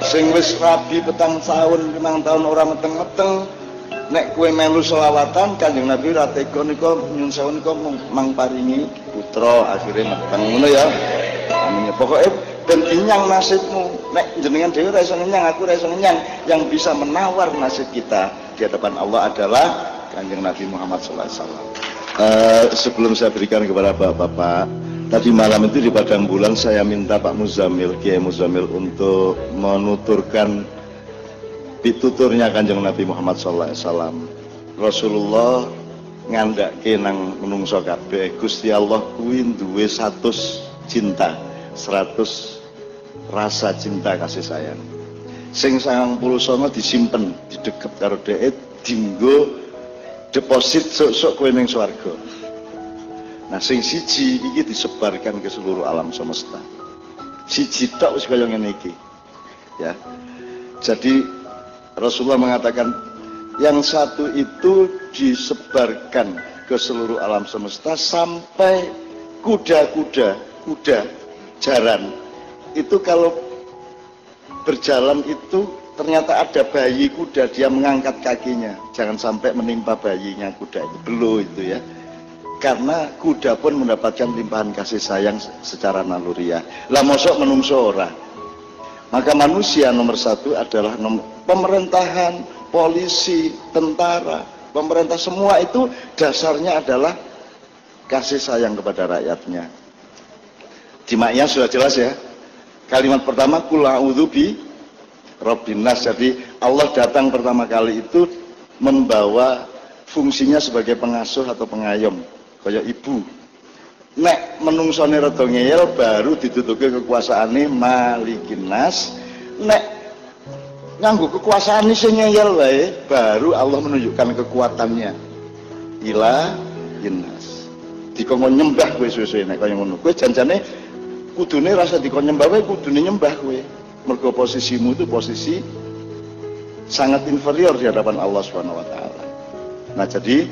sing wis rabi petang tahun limang tahun ora meteng-meteng nek kue melu selawatan kanjeng nabi ora tega nika nyun sewu nika mang paringi putra akhirnya meteng ngono ya. Amin ya. Pokoknya ben dinyang nasibmu. Nek jenengan ora iso ngenyang aku ora iso ngenyang. Yang bisa menawar nasib kita di hadapan Allah adalah kanjeng Nabi Muhammad SAW Eh, sebelum saya berikan kepada bapak-bapak Tadi malam itu di Padang Bulan saya minta Pak Muzamil, Kiai Muzamil untuk menuturkan pituturnya Kanjeng Nabi Muhammad SAW. Rasulullah ngandake nang menungso kabeh Gusti Allah kuwi duwe 100 cinta, 100 rasa cinta kasih sayang. Sing 99 disimpen, didekep karo dhek dinggo deposit sok-sok kowe ning swarga. Nah, sing siji iki disebarkan ke seluruh alam semesta. Siji tok wis kaya ngene iki. Ya. Jadi Rasulullah mengatakan yang satu itu disebarkan ke seluruh alam semesta sampai kuda-kuda, kuda jaran. Itu kalau berjalan itu ternyata ada bayi kuda dia mengangkat kakinya. Jangan sampai menimpa bayinya kuda itu. Belum itu ya karena kuda pun mendapatkan limpahan kasih sayang secara naluriah. Lah mosok menungso ora. Maka manusia nomor satu adalah nomor, pemerintahan, polisi, tentara, pemerintah semua itu dasarnya adalah kasih sayang kepada rakyatnya. Di maknya sudah jelas ya. Kalimat pertama kula bi Robbinas. Jadi Allah datang pertama kali itu membawa fungsinya sebagai pengasuh atau pengayom kaya ibu. Nek menungsone rada ngeyel baru ditutuke kekuasaane malikin nas nek nganggo kekuasaan sing ngeyel wae baru Allah menunjukkan kekuatannya. Ila inas dikongkon nyembah kowe suwe-suwe nek kaya ngono. Kowe janjane kudune rasa dikon nyembah kowe kudune nyembah kowe. Mergo posisimu itu posisi sangat inferior di hadapan Allah taala. Nah, jadi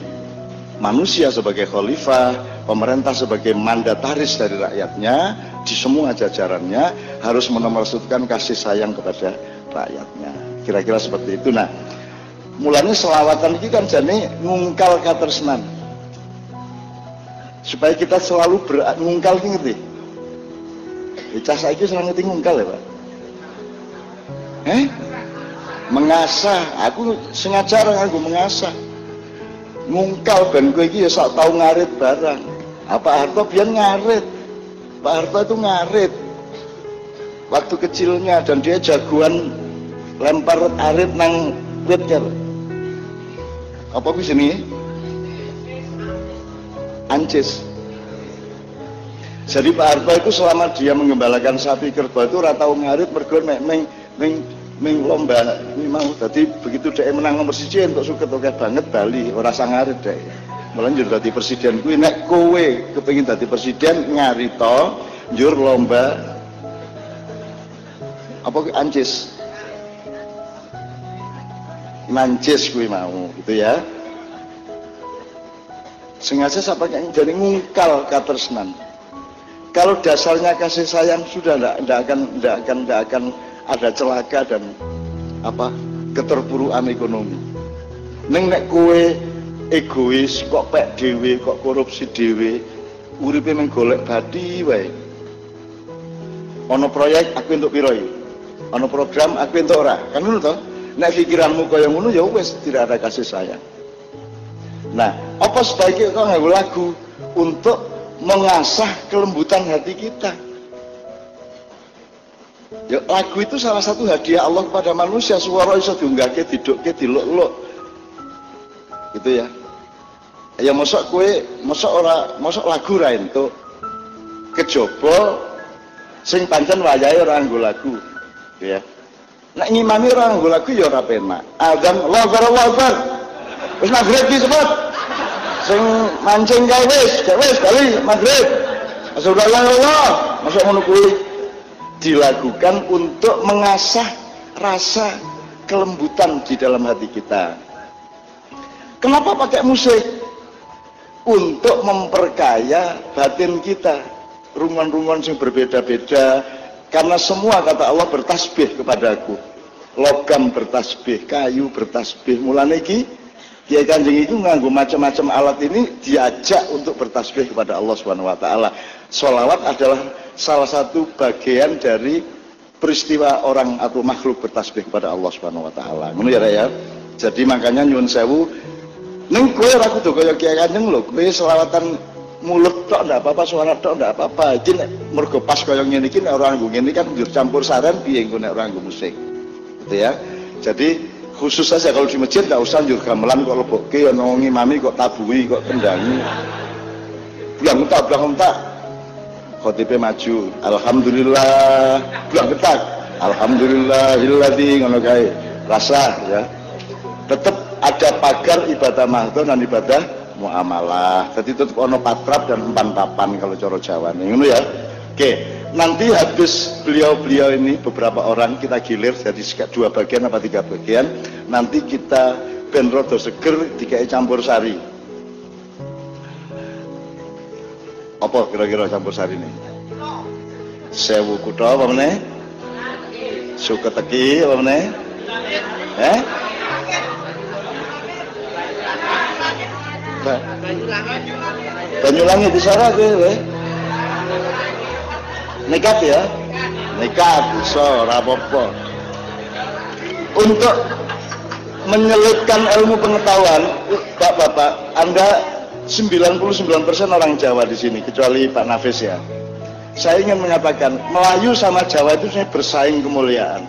manusia sebagai khalifah, pemerintah sebagai mandataris dari rakyatnya di semua jajarannya harus menomorsutkan kasih sayang kepada rakyatnya. Kira-kira seperti itu. Nah, mulanya selawatan ini kan jadi ngungkal katersenan. Supaya kita selalu ber, ngungkal ini ngerti. Icah saya selalu ngerti ngungkal ya, Pak. Eh? Mengasah, aku sengaja aku mengasah ngungkal ben kowe iki ya tau ngarit barang. Apa Harto biar ngarit. Pak Harto itu ngarit. Waktu kecilnya dan dia jagoan lempar arit nang wit. Apa kuwi sini? Ancis. Jadi Pak Harto itu selama dia mengembalakan sapi kerbau itu ratau ngarit mergo meng meng ming lomba ini mau. Tadi begitu dia menang nomor siji untuk suket oke banget Bali. Ora sangarit dek malah njur dadi presiden kuwi. Nek kowe kepengin dadi presiden ngarito njur lomba apa kuwi? Ancis nancis kuwi mau gitu ya. Sengaja saya pakai jadi ngungkal katersnan. Kalau dasarnya kasih sayang sudah tidak akan tidak akan tidak akan ada celaka dan apa keterpurukan ekonomi. Neng nek kue egois kok pek dewe kok korupsi dewe uripe meng golek badi wae. Ono proyek aku untuk piroi. Ono program aku untuk ora. Kan ngono to? Nek pikiranmu kaya ngono ya wis tidak ada kasih sayang. Nah, apa sebaiknya kau lagu untuk mengasah kelembutan hati kita? Ya, lagu itu salah satu hadiah Allah kepada manusia. Suara iso diunggahke, didukke, diluk-luk. Gitu ya. Ya mosok kue, mosok ora, mosok lagu ra entuk. Kejaba sing pancen wayahe ora nggo lagu. Gitu ya. Nek ngimami ora nggo lagu ya ora penak. Adzan Allahu Akbar. Wis maghrib ki cepet. Sing mancing kae wis, wis kali maghrib. Astagfirullah, masuk ngono kuwi dilakukan untuk mengasah rasa kelembutan di dalam hati kita. Kenapa pakai musik? Untuk memperkaya batin kita. Rungon-rungon yang berbeda-beda. Karena semua kata Allah bertasbih kepadaku. Logam bertasbih, kayu bertasbih. Mulanya iki Kiai Kanjeng itu nganggu macam-macam alat ini diajak untuk bertasbih kepada Allah Subhanahu wa taala. Solawat adalah salah satu bagian dari peristiwa orang atau makhluk bertasbih kepada Allah Subhanahu wa taala. Ngono ya ya. Jadi makanya nyuwun sewu ning kowe ora kudu kaya Kiai Kanjeng lho, kowe selawatan mulut tok ndak apa-apa, suara tok ndak apa-apa. Iki nek mergo pas kaya ngene iki nek ora nggo ngene kan campur saran piye engko nek ora nggo musik. Gitu ya. Jadi khusus saja kalau di masjid nggak usah njur gamelan kok lebokke ana ngimami kok tabuhi kok tendangi. Bilang tak, bilang tak, khotibnya maju. Alhamdulillah. Buang ketak alhamdulillahilladzi ngono kae. Rasa ya. Tetap ada pagar ibadah mahdoh dan ibadah muamalah. Jadi tetap ono patrap dan empan papan kalau coro Jawa nih ngono ya. Oke. Nanti habis beliau-beliau ini beberapa orang kita gilir jadi dua bagian apa tiga bagian. Nanti kita ben rodo seger dikai campur sari apa kira-kira campur sari ini? Sewu kutha apa meneh? Suketeki apa meneh? Eh? Banyulangi di sana gue, we. Nekat ya, nekat, bisa, rapopo. Untuk menyelipkan ilmu pengetahuan, Bapak-bapak, Anda 99% orang Jawa di sini kecuali Pak Nafis ya. Saya ingin menyatakan Melayu sama Jawa itu sebenarnya bersaing kemuliaan.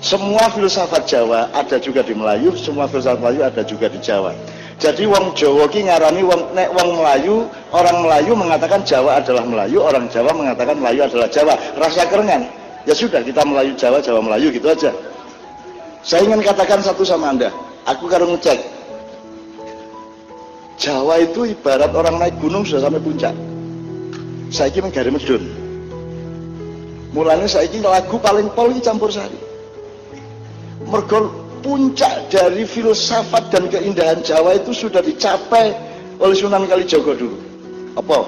Semua filsafat Jawa ada juga di Melayu, semua filsafat Melayu ada juga di Jawa. Jadi wong Jawa ki ngarani wong nek wong Melayu, orang Melayu mengatakan Jawa adalah Melayu, orang Jawa mengatakan Melayu adalah Jawa. Rasa kerengan. Ya sudah kita Melayu Jawa, Jawa Melayu gitu aja. Saya ingin katakan satu sama Anda. Aku karo ngecek Jawa itu ibarat orang naik gunung sudah sampai puncak. Saya kira menggari medun. Mulanya saiki lagu paling pol iki campur sari. Mergo puncak dari filsafat dan keindahan Jawa itu sudah dicapai oleh Sunan Kalijogo dulu. Apa?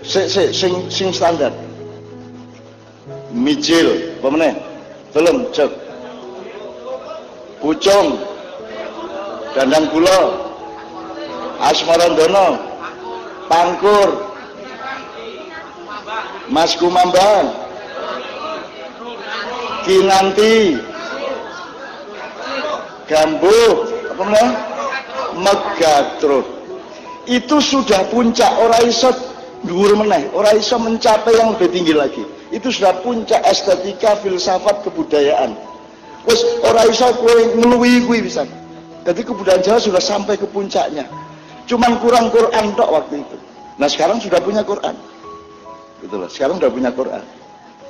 Sing sing sing, sing standar. Mijil, meneh? Belum, cek. Pucung. Dandang kula. Asmarandono. Pangkur. Mas Kumambang. Kinanti. Gambu. Apa meneh? Megatrut. Itu sudah puncak ora iso dhuwur meneh, ora iso mencapai yang lebih tinggi lagi. Itu sudah puncak estetika, filsafat, kebudayaan. Wes ora iso kowe ngluwi kuwi bisa. Jadi kebudayaan Jawa sudah sampai ke puncaknya. Cuman kurang Quran tok waktu itu. Nah sekarang sudah punya Quran. Gitu loh. Sekarang sudah punya Quran.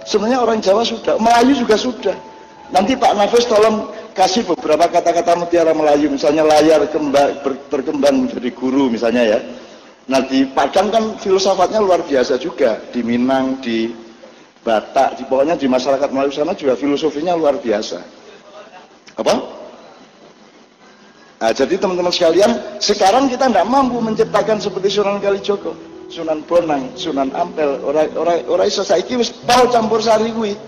Sebenarnya orang Jawa sudah, Melayu juga sudah. Nanti Pak Nafis tolong kasih beberapa kata-kata mutiara Melayu, misalnya layar kembang, ber- berkembang menjadi guru misalnya ya. Nah di Padang kan filsafatnya luar biasa juga, di Minang, di Batak, di pokoknya di masyarakat Melayu sana juga filosofinya luar biasa. Apa? Nah, jadi teman-teman sekalian, sekarang kita tidak mampu menciptakan seperti Sunan Kalijogo, Sunan Bonang, Sunan Ampel, orang orang iso saiki wis tau campur sari kuwi.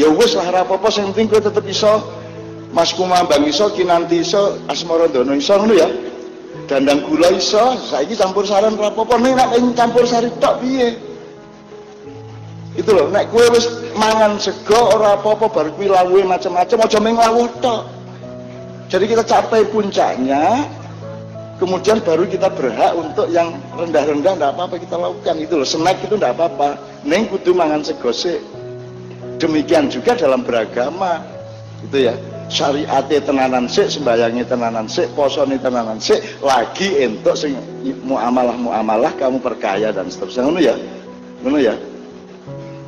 Ya wis lah ora apa-apa sing penting kowe tetep iso Mas Kumambang iso, Kinanti iso, Asmarandono iso ngono ya. Dandang gula iso, saiki campur saran ora apa-apa nek pengen campur sari tok piye? Itu loh, nek kue wis mangan sego ora apa-apa baru kuwi lawuhe macam-macam aja meng lawuh tok. Jadi kita capai puncaknya, kemudian baru kita berhak untuk yang rendah-rendah enggak apa-apa kita lakukan itu loh. Snack itu enggak apa-apa. Neng kudu mangan sego sik. Demikian juga dalam beragama. Itu ya. Syariate tenanan sik, sembayangnya tenanan sik, posone tenanan sik, lagi entuk sing muamalah-muamalah kamu perkaya dan seterusnya ngono ya. Ngono ya.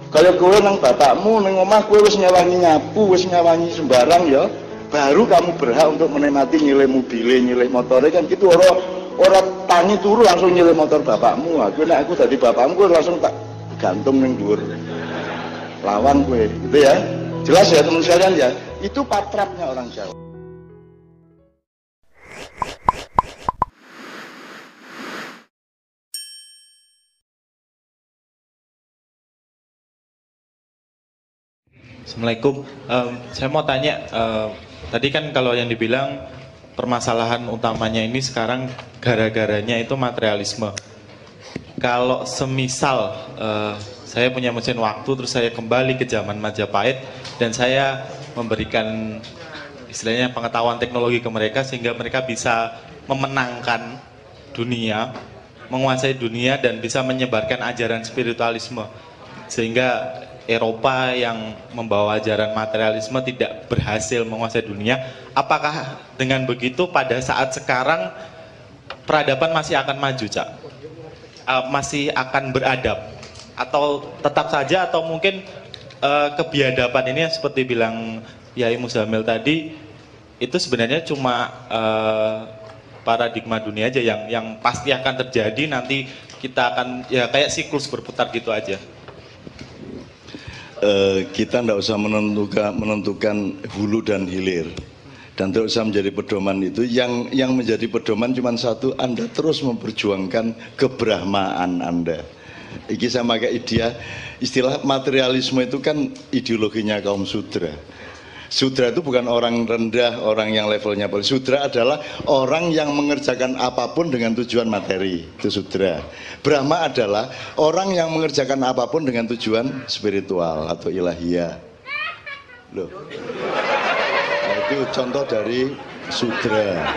Kaya kowe nang bapakmu ning omah kowe wis nyawangi nyapu, wis nyawangi sembarang ya, baru kamu berhak untuk menikmati nilai mobilnya, nilai motornya kan gitu orang orang tangi turu langsung nilai motor bapakmu. Aku nek aku tadi bapakmu langsung tak gantung ning dhuwur lawang kowe, gitu ya. Jelas ya teman sekalian ya. Itu patrapnya orang Jawa. Assalamualaikum. Em, saya mau tanya, em, tadi kan kalau yang dibilang permasalahan utamanya ini sekarang gara-garanya itu materialisme. Kalau semisal eh, saya punya mesin waktu terus saya kembali ke zaman Majapahit dan saya memberikan istilahnya pengetahuan teknologi ke mereka sehingga mereka bisa memenangkan dunia, menguasai dunia dan bisa menyebarkan ajaran spiritualisme sehingga Eropa yang membawa ajaran materialisme tidak berhasil menguasai dunia. Apakah dengan begitu pada saat sekarang peradaban masih akan maju, Cak? Eh, masih akan beradab? Atau tetap saja atau mungkin eh, kebiadaban ini seperti bilang Yai Muzamil tadi itu sebenarnya cuma eh, paradigma dunia aja yang yang pasti akan terjadi nanti kita akan ya kayak siklus berputar gitu aja. Eh, kita tidak usah menentukan menentukan hulu dan hilir. Dan tidak usah menjadi pedoman itu. Yang yang menjadi pedoman cuma satu Anda terus memperjuangkan kebrahmaan Anda. Iki saya pakai idea istilah materialisme itu kan ideologinya kaum sudra Sudra itu bukan orang rendah, orang yang levelnya paling. Sudra adalah orang yang mengerjakan apa pun dengan tujuan materi. Itu sudra. Brahma adalah orang yang mengerjakan apa pun dengan tujuan spiritual atau ilahiyah. Loh. Nah, itu contoh dari sudra.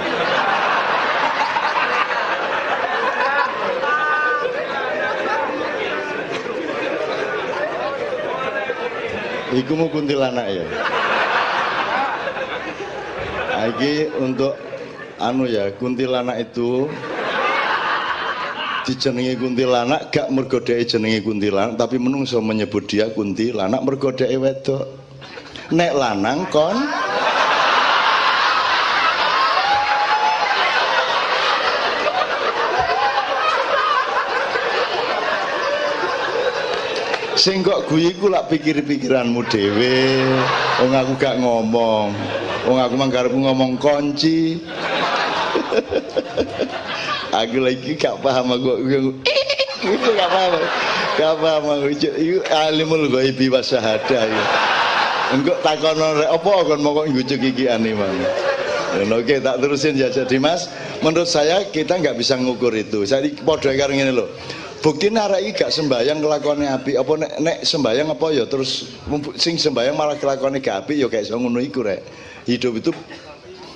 Iku mau kuntilanak ya. Lagi untuk anu ya kuntilanak itu dijenengi kuntilanak gak mergo dhek jenenge kuntilanak tapi menungso menyebut dia kuntilanak mergo dhek wedok. Nek lanang kon Sing kok guyu iku lak pikir-pikiranmu dhewe. Wong aku gak ngomong. Wong aku mah karepku ngomong kunci. aku lagi gak paham aku itu gak paham gak paham aku itu alimul ghaibi wa syahada ya engkau takono rek apa kon mau kok ngucuk iki ane mang Oke, tak terusin ya. Jadi Mas, menurut saya kita nggak bisa ngukur itu. Saya podo karo ngene lho. Bukti iki gak sembayang kelakuane api apa nek, nek sembayang apa ya terus sing sembayang malah kelakuane gak api ya kayak ngono iku rek. Hidup itu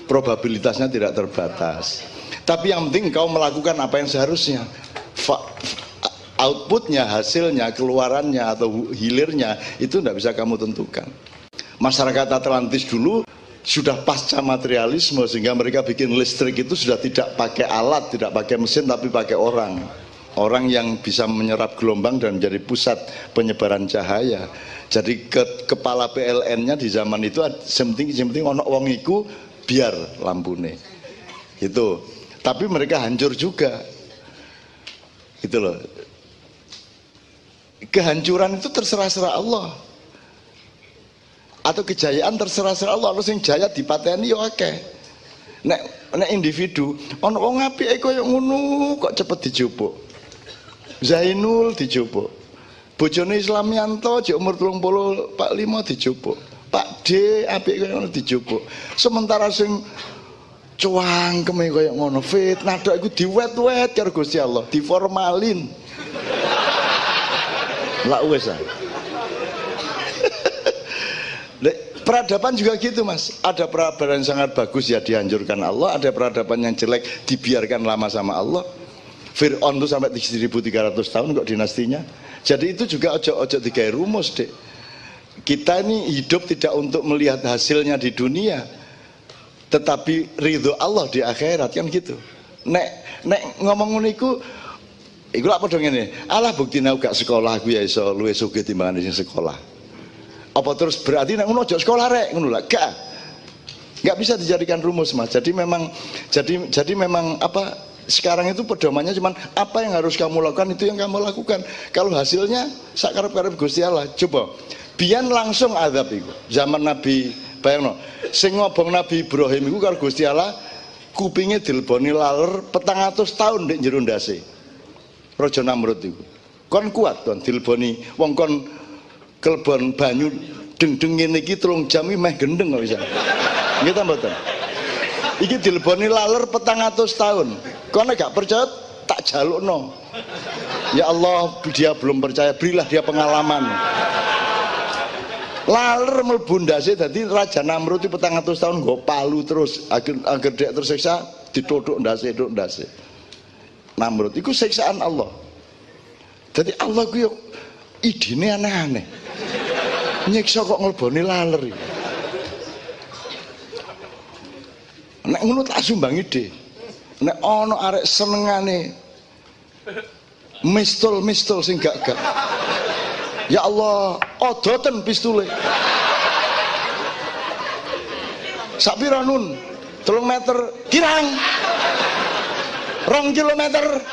probabilitasnya tidak terbatas. Tapi yang penting kau melakukan apa yang seharusnya. Fa- outputnya, hasilnya, keluarannya atau hilirnya itu tidak bisa kamu tentukan. Masyarakat Atlantis dulu sudah pasca materialisme sehingga mereka bikin listrik itu sudah tidak pakai alat, tidak pakai mesin tapi pakai orang. Orang yang bisa menyerap gelombang dan menjadi pusat penyebaran cahaya. Jadi ke, kepala PLN-nya di zaman itu sementing sementing ono wong iku biar lampune. Itu. Tapi mereka hancur juga. Itu loh. Kehancuran itu terserah-serah Allah atau kejayaan terserah-serah Allah terus yang jaya dipateni yo akeh nek nek individu ono wong apike koyo ngono kok cepet dijupuk Zainul dijupuk. Bojone Islamianto jek umur 30 Pak Limo dijupuk. Pak D apik koyo ngono dijupuk. Sementara sing cuangkeme koyo ngono fitnah dok iku diwet-wet karo Gusti Allah diformalin. Lah wis ah. Peradaban juga gitu mas. Ada peradaban yang sangat bagus ya dihancurkan Allah. Ada peradaban yang jelek dibiarkan lama sama Allah Fir'aun itu sampai 1300 tahun kok dinastinya. Jadi itu juga ojo-ojo digawe rumus dek Kita ini hidup tidak untuk melihat hasilnya di dunia Tetapi ridho Allah di akhirat kan gitu. Nek, nek ngomong ngono iku lah padha ngene. Allah bukti aku gak sekolah aku ya iso luwih sugih timbangane sing sekolah. Apa terus berarti nek ngono sekolah rek? Ngono lah gak. Nggak bisa dijadikan rumus mas. Jadi memang jadi jadi memang apa sekarang itu pedomannya cuman apa yang harus kamu lakukan itu yang kamu lakukan. Kalau hasilnya sakarep karep Gusti Allah. Coba biyen langsung azab itu zaman Nabi bayangno. Sing ngobong Nabi Ibrahim itu karo Gusti Allah kupingnya dileboni laler petang atus tahun di jero ndase. Namrud itu kon kuat kon dileboni wong kon kelebon banyu deng-deng ngene iki telung jam iki meh gendeng kok bisa. Nggih ta mboten? Iki dileboni laler petang atus tahun. Kono gak percaya tak jalukno. Ya Allah, dia belum percaya, berilah dia pengalaman. Laler mlebu ndase dadi Raja Namrud itu petang atus tahun nggo palu terus agar agar dia tersiksa ditodok ndase, dok ndase. Namrud itu siksaan Allah. Jadi Allah ku yo idene aneh-aneh. Nyiksa kok ngelboni laler. Nek ngono tak sumbang ide. Nek ana arek senengane mistul-mistul sing gak-gak. Ya Allah, odoten pistule. Sak pira nun? 3 meter kirang. Rong kilometer.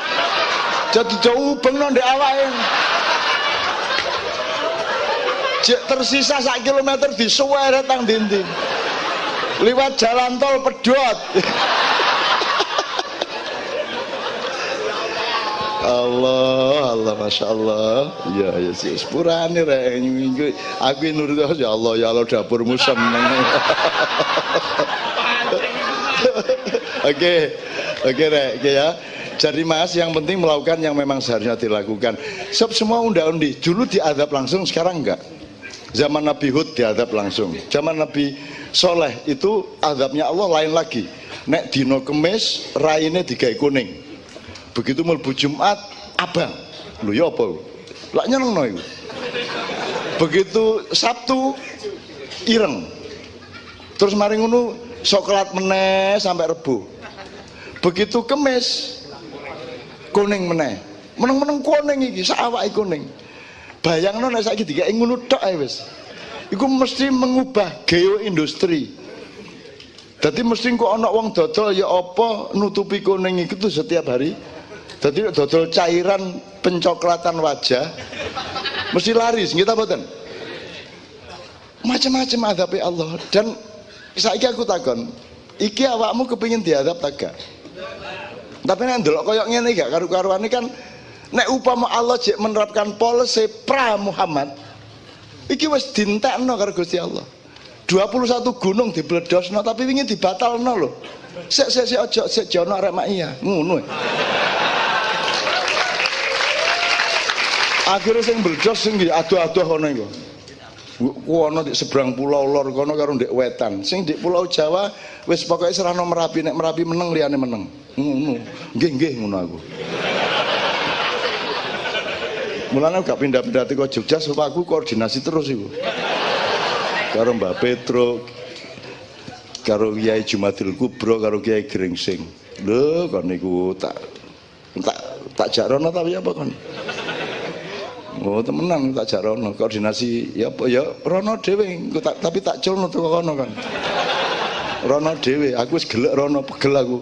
Jadi jauh bengno ndek awake. Jek tersisa sak kilometer disuwere tang dindi. Liwat jalan tol pedot. Allah, Allah, masya Allah. Ya, ya sih, sepurane rek. Aku nurut ya Allah, ya Allah dapurmu seneng. Oke, oke rek, oke ya. Jadi mas, yang penting melakukan yang memang seharusnya dilakukan. Sebab semua undang-undi, dulu diadab langsung, sekarang enggak. Zaman Nabi Hud diadab langsung. Zaman Nabi Soleh itu adabnya Allah lain lagi. Nek dino kemis, raine digawe kuning. Begitu mlebu Jumat, abang. Lho ya apa? Lah nyenengno iku. Begitu Sabtu, ireng. Terus mari ngono coklat meneh sampai Rebo. Begitu kemis, kuning meneh. Meneng-meneng kuning iki, sak awake kuning. Bayangno nek saiki digawe ngono tok ae wis. Iku mesti mengubah geoindustri. Jadi mesti kok ana wong dodol ya apa nutupi kuning itu setiap hari. Jadi dodol cairan pencoklatan wajah Mesti laris, kita boten. Macam-macam adabi Allah dan saiki aku takon, iki awakmu kepingin diadab tak gak? Tapi nek ndelok koyo ngene gak karu-karuane kan nek upama Allah jek menerapkan polisi pra Muhammad iki wis dintekno karo Gusti Allah. 21 gunung dibledosno tapi wingi dibatalno lho. Sik sik sik aja sik jono arek mak iya, ngono. Akhirnya sing bledos sing aduh-aduh kono iku. Kono di seberang pulau lor kono karo ndek wetan. Sing di pulau Jawa wis pokoke serano Merapi nek Merapi meneng liyane meneng. Ngono. Nggih nggih ngono aku. Mulane gak pindah-pindah teko Jogja supaya aku koordinasi terus iku. Karo Mbak Petro, karo Kiai Jumadil Kubro, karo Kiai Gringsing. Lho kon niku tak tak tak jarono tapi apa kon? Oh temenan tak jarono koordinasi ya apa ya rono dhewe tak tapi tak culno teko kono kan. Rono dhewe aku wis gelek rono pegel aku.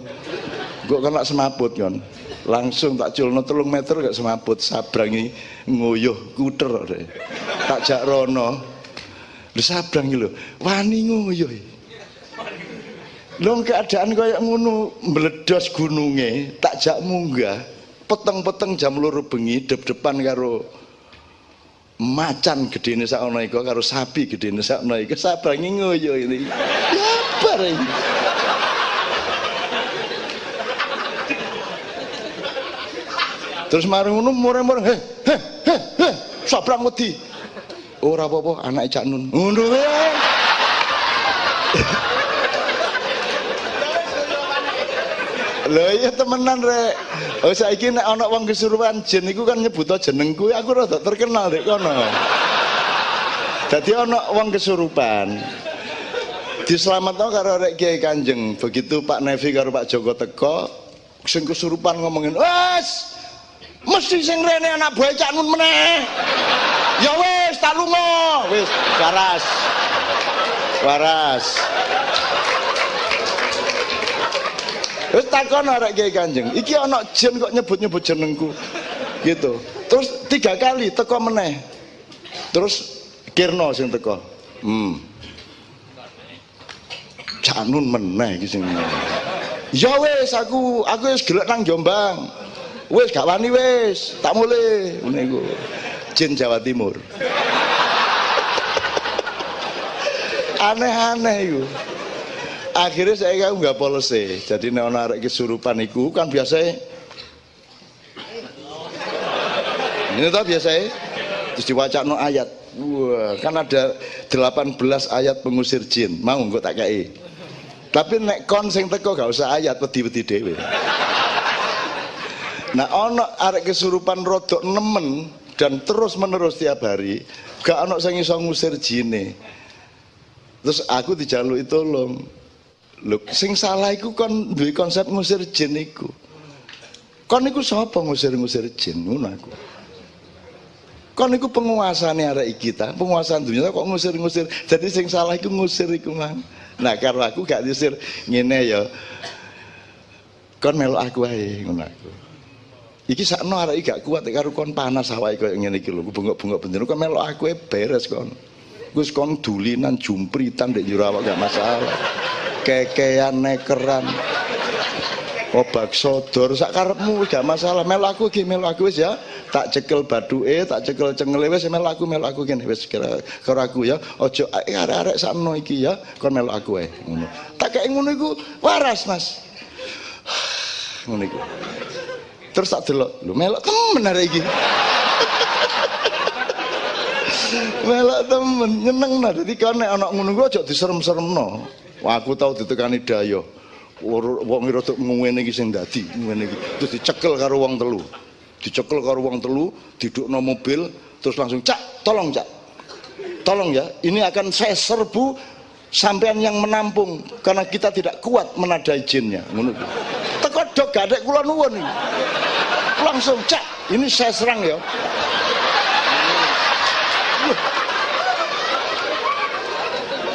Kok kena semaput kon. Langsung tak culno telung meter gak semaput sabrangi nguyuh kuter. Tak jak rono. Lho sabrang lho, wani nguyuh. Lho keadaan kaya ngono meledos gununge, tak jak munggah. Peteng-peteng jam loro bengi dep-depan karo macan gedene sak ana iku karo sapi gedene sak ana iku sabrangi nguyuh ini. Ya bar iki. Terus mari ngono mure-mure he he he he sabrang wedi. Ora apa-apa anake Cak Nun. Ngono wae. Lho iya temenan rek. Oh saiki nek ana wong kesurupan jin iku kan nyebut jenengku aku rada terkenal rek kono. Dadi ana wong kesurupan. Diselametno karo rek Kiai Kanjeng. Begitu Pak Nevi karo Pak Joko teko, sing kesurupan ngomongin, "Wes, mesti sing rene anak Nun meneh." Ya wis, tak lunga. Wis, waras. Waras. Wis takon arek Kiai Kanjeng, iki ana jin kok nyebut-nyebut jenengku. Gitu. Terus tiga kali teko meneh. Terus Kirno sing teko. Hmm. Janun meneh iki sing. Ya wis aku aku wis gelek nang Jombang. Wis gak wani wis, tak mulai ngene iku. Jin Jawa Timur. Aneh-aneh iku. Akhirnya saya kan nggak polisi. Jadi nek ana arek kesurupan kan biasa Ini tau biasa terus diwacana ayat. Wah, kan ada 18 ayat pengusir jin. Mau engko tak kei. Tapi nek kon sing teko gak usah ayat wedi-wedi dhewe. Nah, ana arek kesurupan rodok nemen dan terus menerus tiap hari, gak ana sing iso ngusir jine. Terus aku dijaluki tolong. Lho, sing salah iku kon duwe konsep ngusir jin iku. Kon iku sapa ngusir-ngusir jin ngono aku. Kon iku penguasane arek kita, penguasa dunia kok ngusir-ngusir. Jadi sing salah iku ngusir iku mang. Nah, karo aku gak diusir ngene ya. Kon melok aku ae ngono aku. Iki sakno arek gak kuat karo kon panas awake koyo ngene iki lho, bengok-bengok bener kon melok aku beres kon. Gus kon dulinan jumpritan dek jero gak masalah. Kekean nekeran. Obak sodor sak karepmu gak masalah. Melu aku melu aku ya. Tak cekel baduke, tak cekel cengele wis melu aku melu aku kene wis kira karo aku ya. Ojo eh, arek-arek sakno iki ya kon melu aku ngono. Tak kek ngono waras, Mas. ngono iku. Terus tak delok, lho melok temen arek iki. melok temen nyeneng nah dadi kan nek ana ngono ku aja diserem-seremno. Wah aku tau ditekani dayo. Wong rada ngene iki sing dadi, ngene iki. Terus dicekel karo wong telu. Dicekel karo wong telu, didukno mobil, terus langsung, "Cak, tolong, Cak. Tolong ya, ini akan saya serbu sampean yang menampung karena kita tidak kuat menadai jinnya." Ngono. Teko dok gadek kula nuwun. Langsung, "Cak, ini saya serang ya."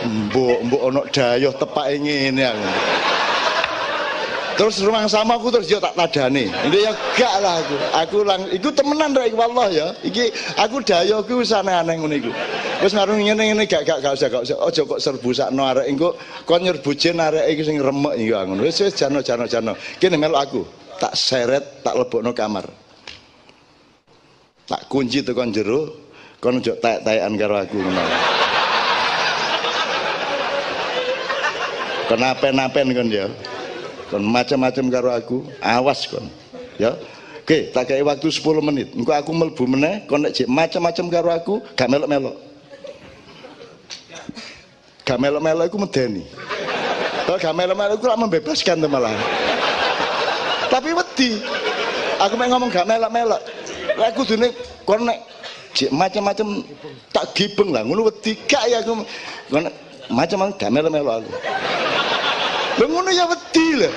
Mbok mbok ana dayoh tepake ngene aku. terus rumah sama aku terus yo tak tadane ini ya gak lah aku. Aku lang iku temenan rek wallah ya. Iki aku dayo ku wis aneh-aneh ngono iku. Wis ngarung ngene ngene gak gak gak usah gak usah. Aja kok serbu sakno arek engko kon nyerbu jen arek iki sing remek iki ngono wis wis jano jano jano. Kene melok aku tak seret tak lebokno kamar. Tak kunci tekan jero kon ojo tek-tekan karo aku ngono kon apen-apen kon ya. Kon macam-macam karo aku. Awas kon ya. Oke tak kayak waktu 10 menit. Engko aku melbu meneh kon nek macam-macam karo aku gak melok-melok. Gak melok-melok iku medeni. Kalau gak melok-melok iku lak membebaskan tuh malah. Tapi wedi. Aku mau ngomong gak melok-melok. Lek kudune kon nek macam-macam tak gibeng lah. Ngono wedi gak ya aku. Macam-macam gak melok-melok aku Lha ngono ya wedi lho.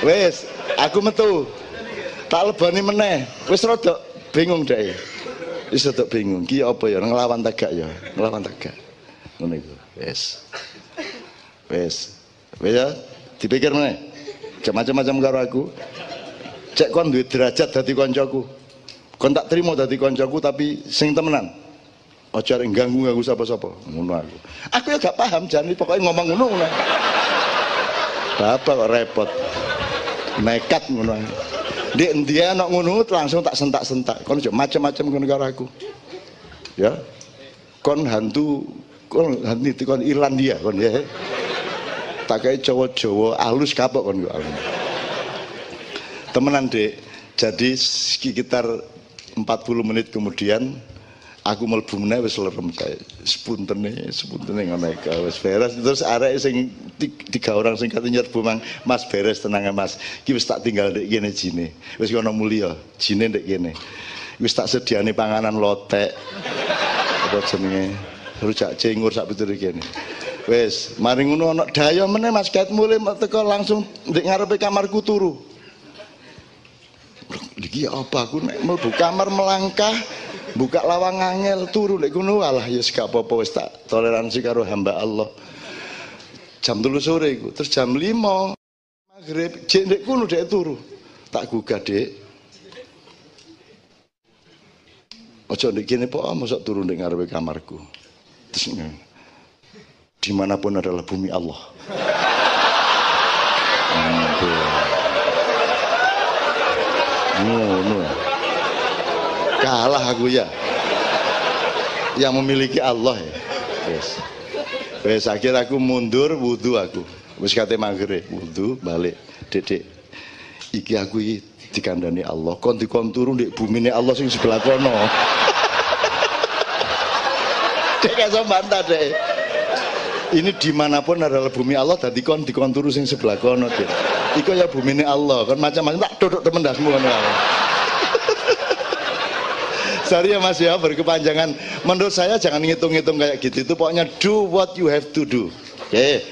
Wes, aku metu. Tak lebani meneh. Wis rada bingung dek. Wis rada bingung. Ki apa ya nglawan tegak ya, nglawan tegak. Ngono iku. Wes. Wes. Wes ya, dipikir meneh. Macam-macam karo aku. Cek kon duwe derajat dadi koncoku. Kon tak terima dadi koncoku tapi sing temenan. Aja arek ganggu ganggu sapa-sapa. Ngono aku. Aku ya gak paham jan pokoknya ngomong ngono ngono. Bapak kok repot. Nekat ngono. Dek endi ana ngono langsung tak sentak-sentak. Kon macam-macam ngono karo aku. Ya. Kon hantu kon hantu kon Irlandia kon ya. Tak kayak Jawa-Jawa alus kapok kon kok. Temenan Dek. Jadi sekitar 40 menit kemudian aku mlebu meneh wis lerem kae. Sepuntene sepuntene ngono iku wis beres. Terus arek sing ti- tiga orang sing kate nyerbu mang Mas beres tenang Mas. Iki wis tak tinggal ndek kene jine. Wis kono mulya jine ndek kene. Wis tak sediane panganan lotek. Apa jenenge? Rujak cengur sak pitur kene. Wis mari ngono ana daya meneh Mas. Ket mulai teko langsung ndek ngarepe kamarku turu. Iki apa? Aku nek mlebu kamar melangkah buka lawang angel turu nek ngono alah ya gak apa-apa wis tak toleransi karo hamba Allah. Jam 3 sore iku terus jam 5 maghrib jek ndek kono dek turu. Tak gugah dek. Ojo ndek kene po mosok turu ndek ngarepe kamarku. Terus di mana pun adalah bumi Allah. Ngono kalah aku ya. Yang memiliki Allah ya. Wes wes akhir aku mundur wudhu aku. Wes kate maghrib wudhu balik. Dedek iki aku iki dikandani Allah. Kon dikon turu ndek bumine Allah sing sebelah kono. Dek gak bantah dek? Ini di mana pun adalah bumi Allah tadi kon dikon turu sing sebelah kono dek. Iku ya bumine Allah. Kan macam-macam tak duduk temen dasmu ae. Sorry ya Mas ya berkepanjangan. Menurut saya jangan ngitung-ngitung kayak gitu. Itu pokoknya do what you have to do. Oke.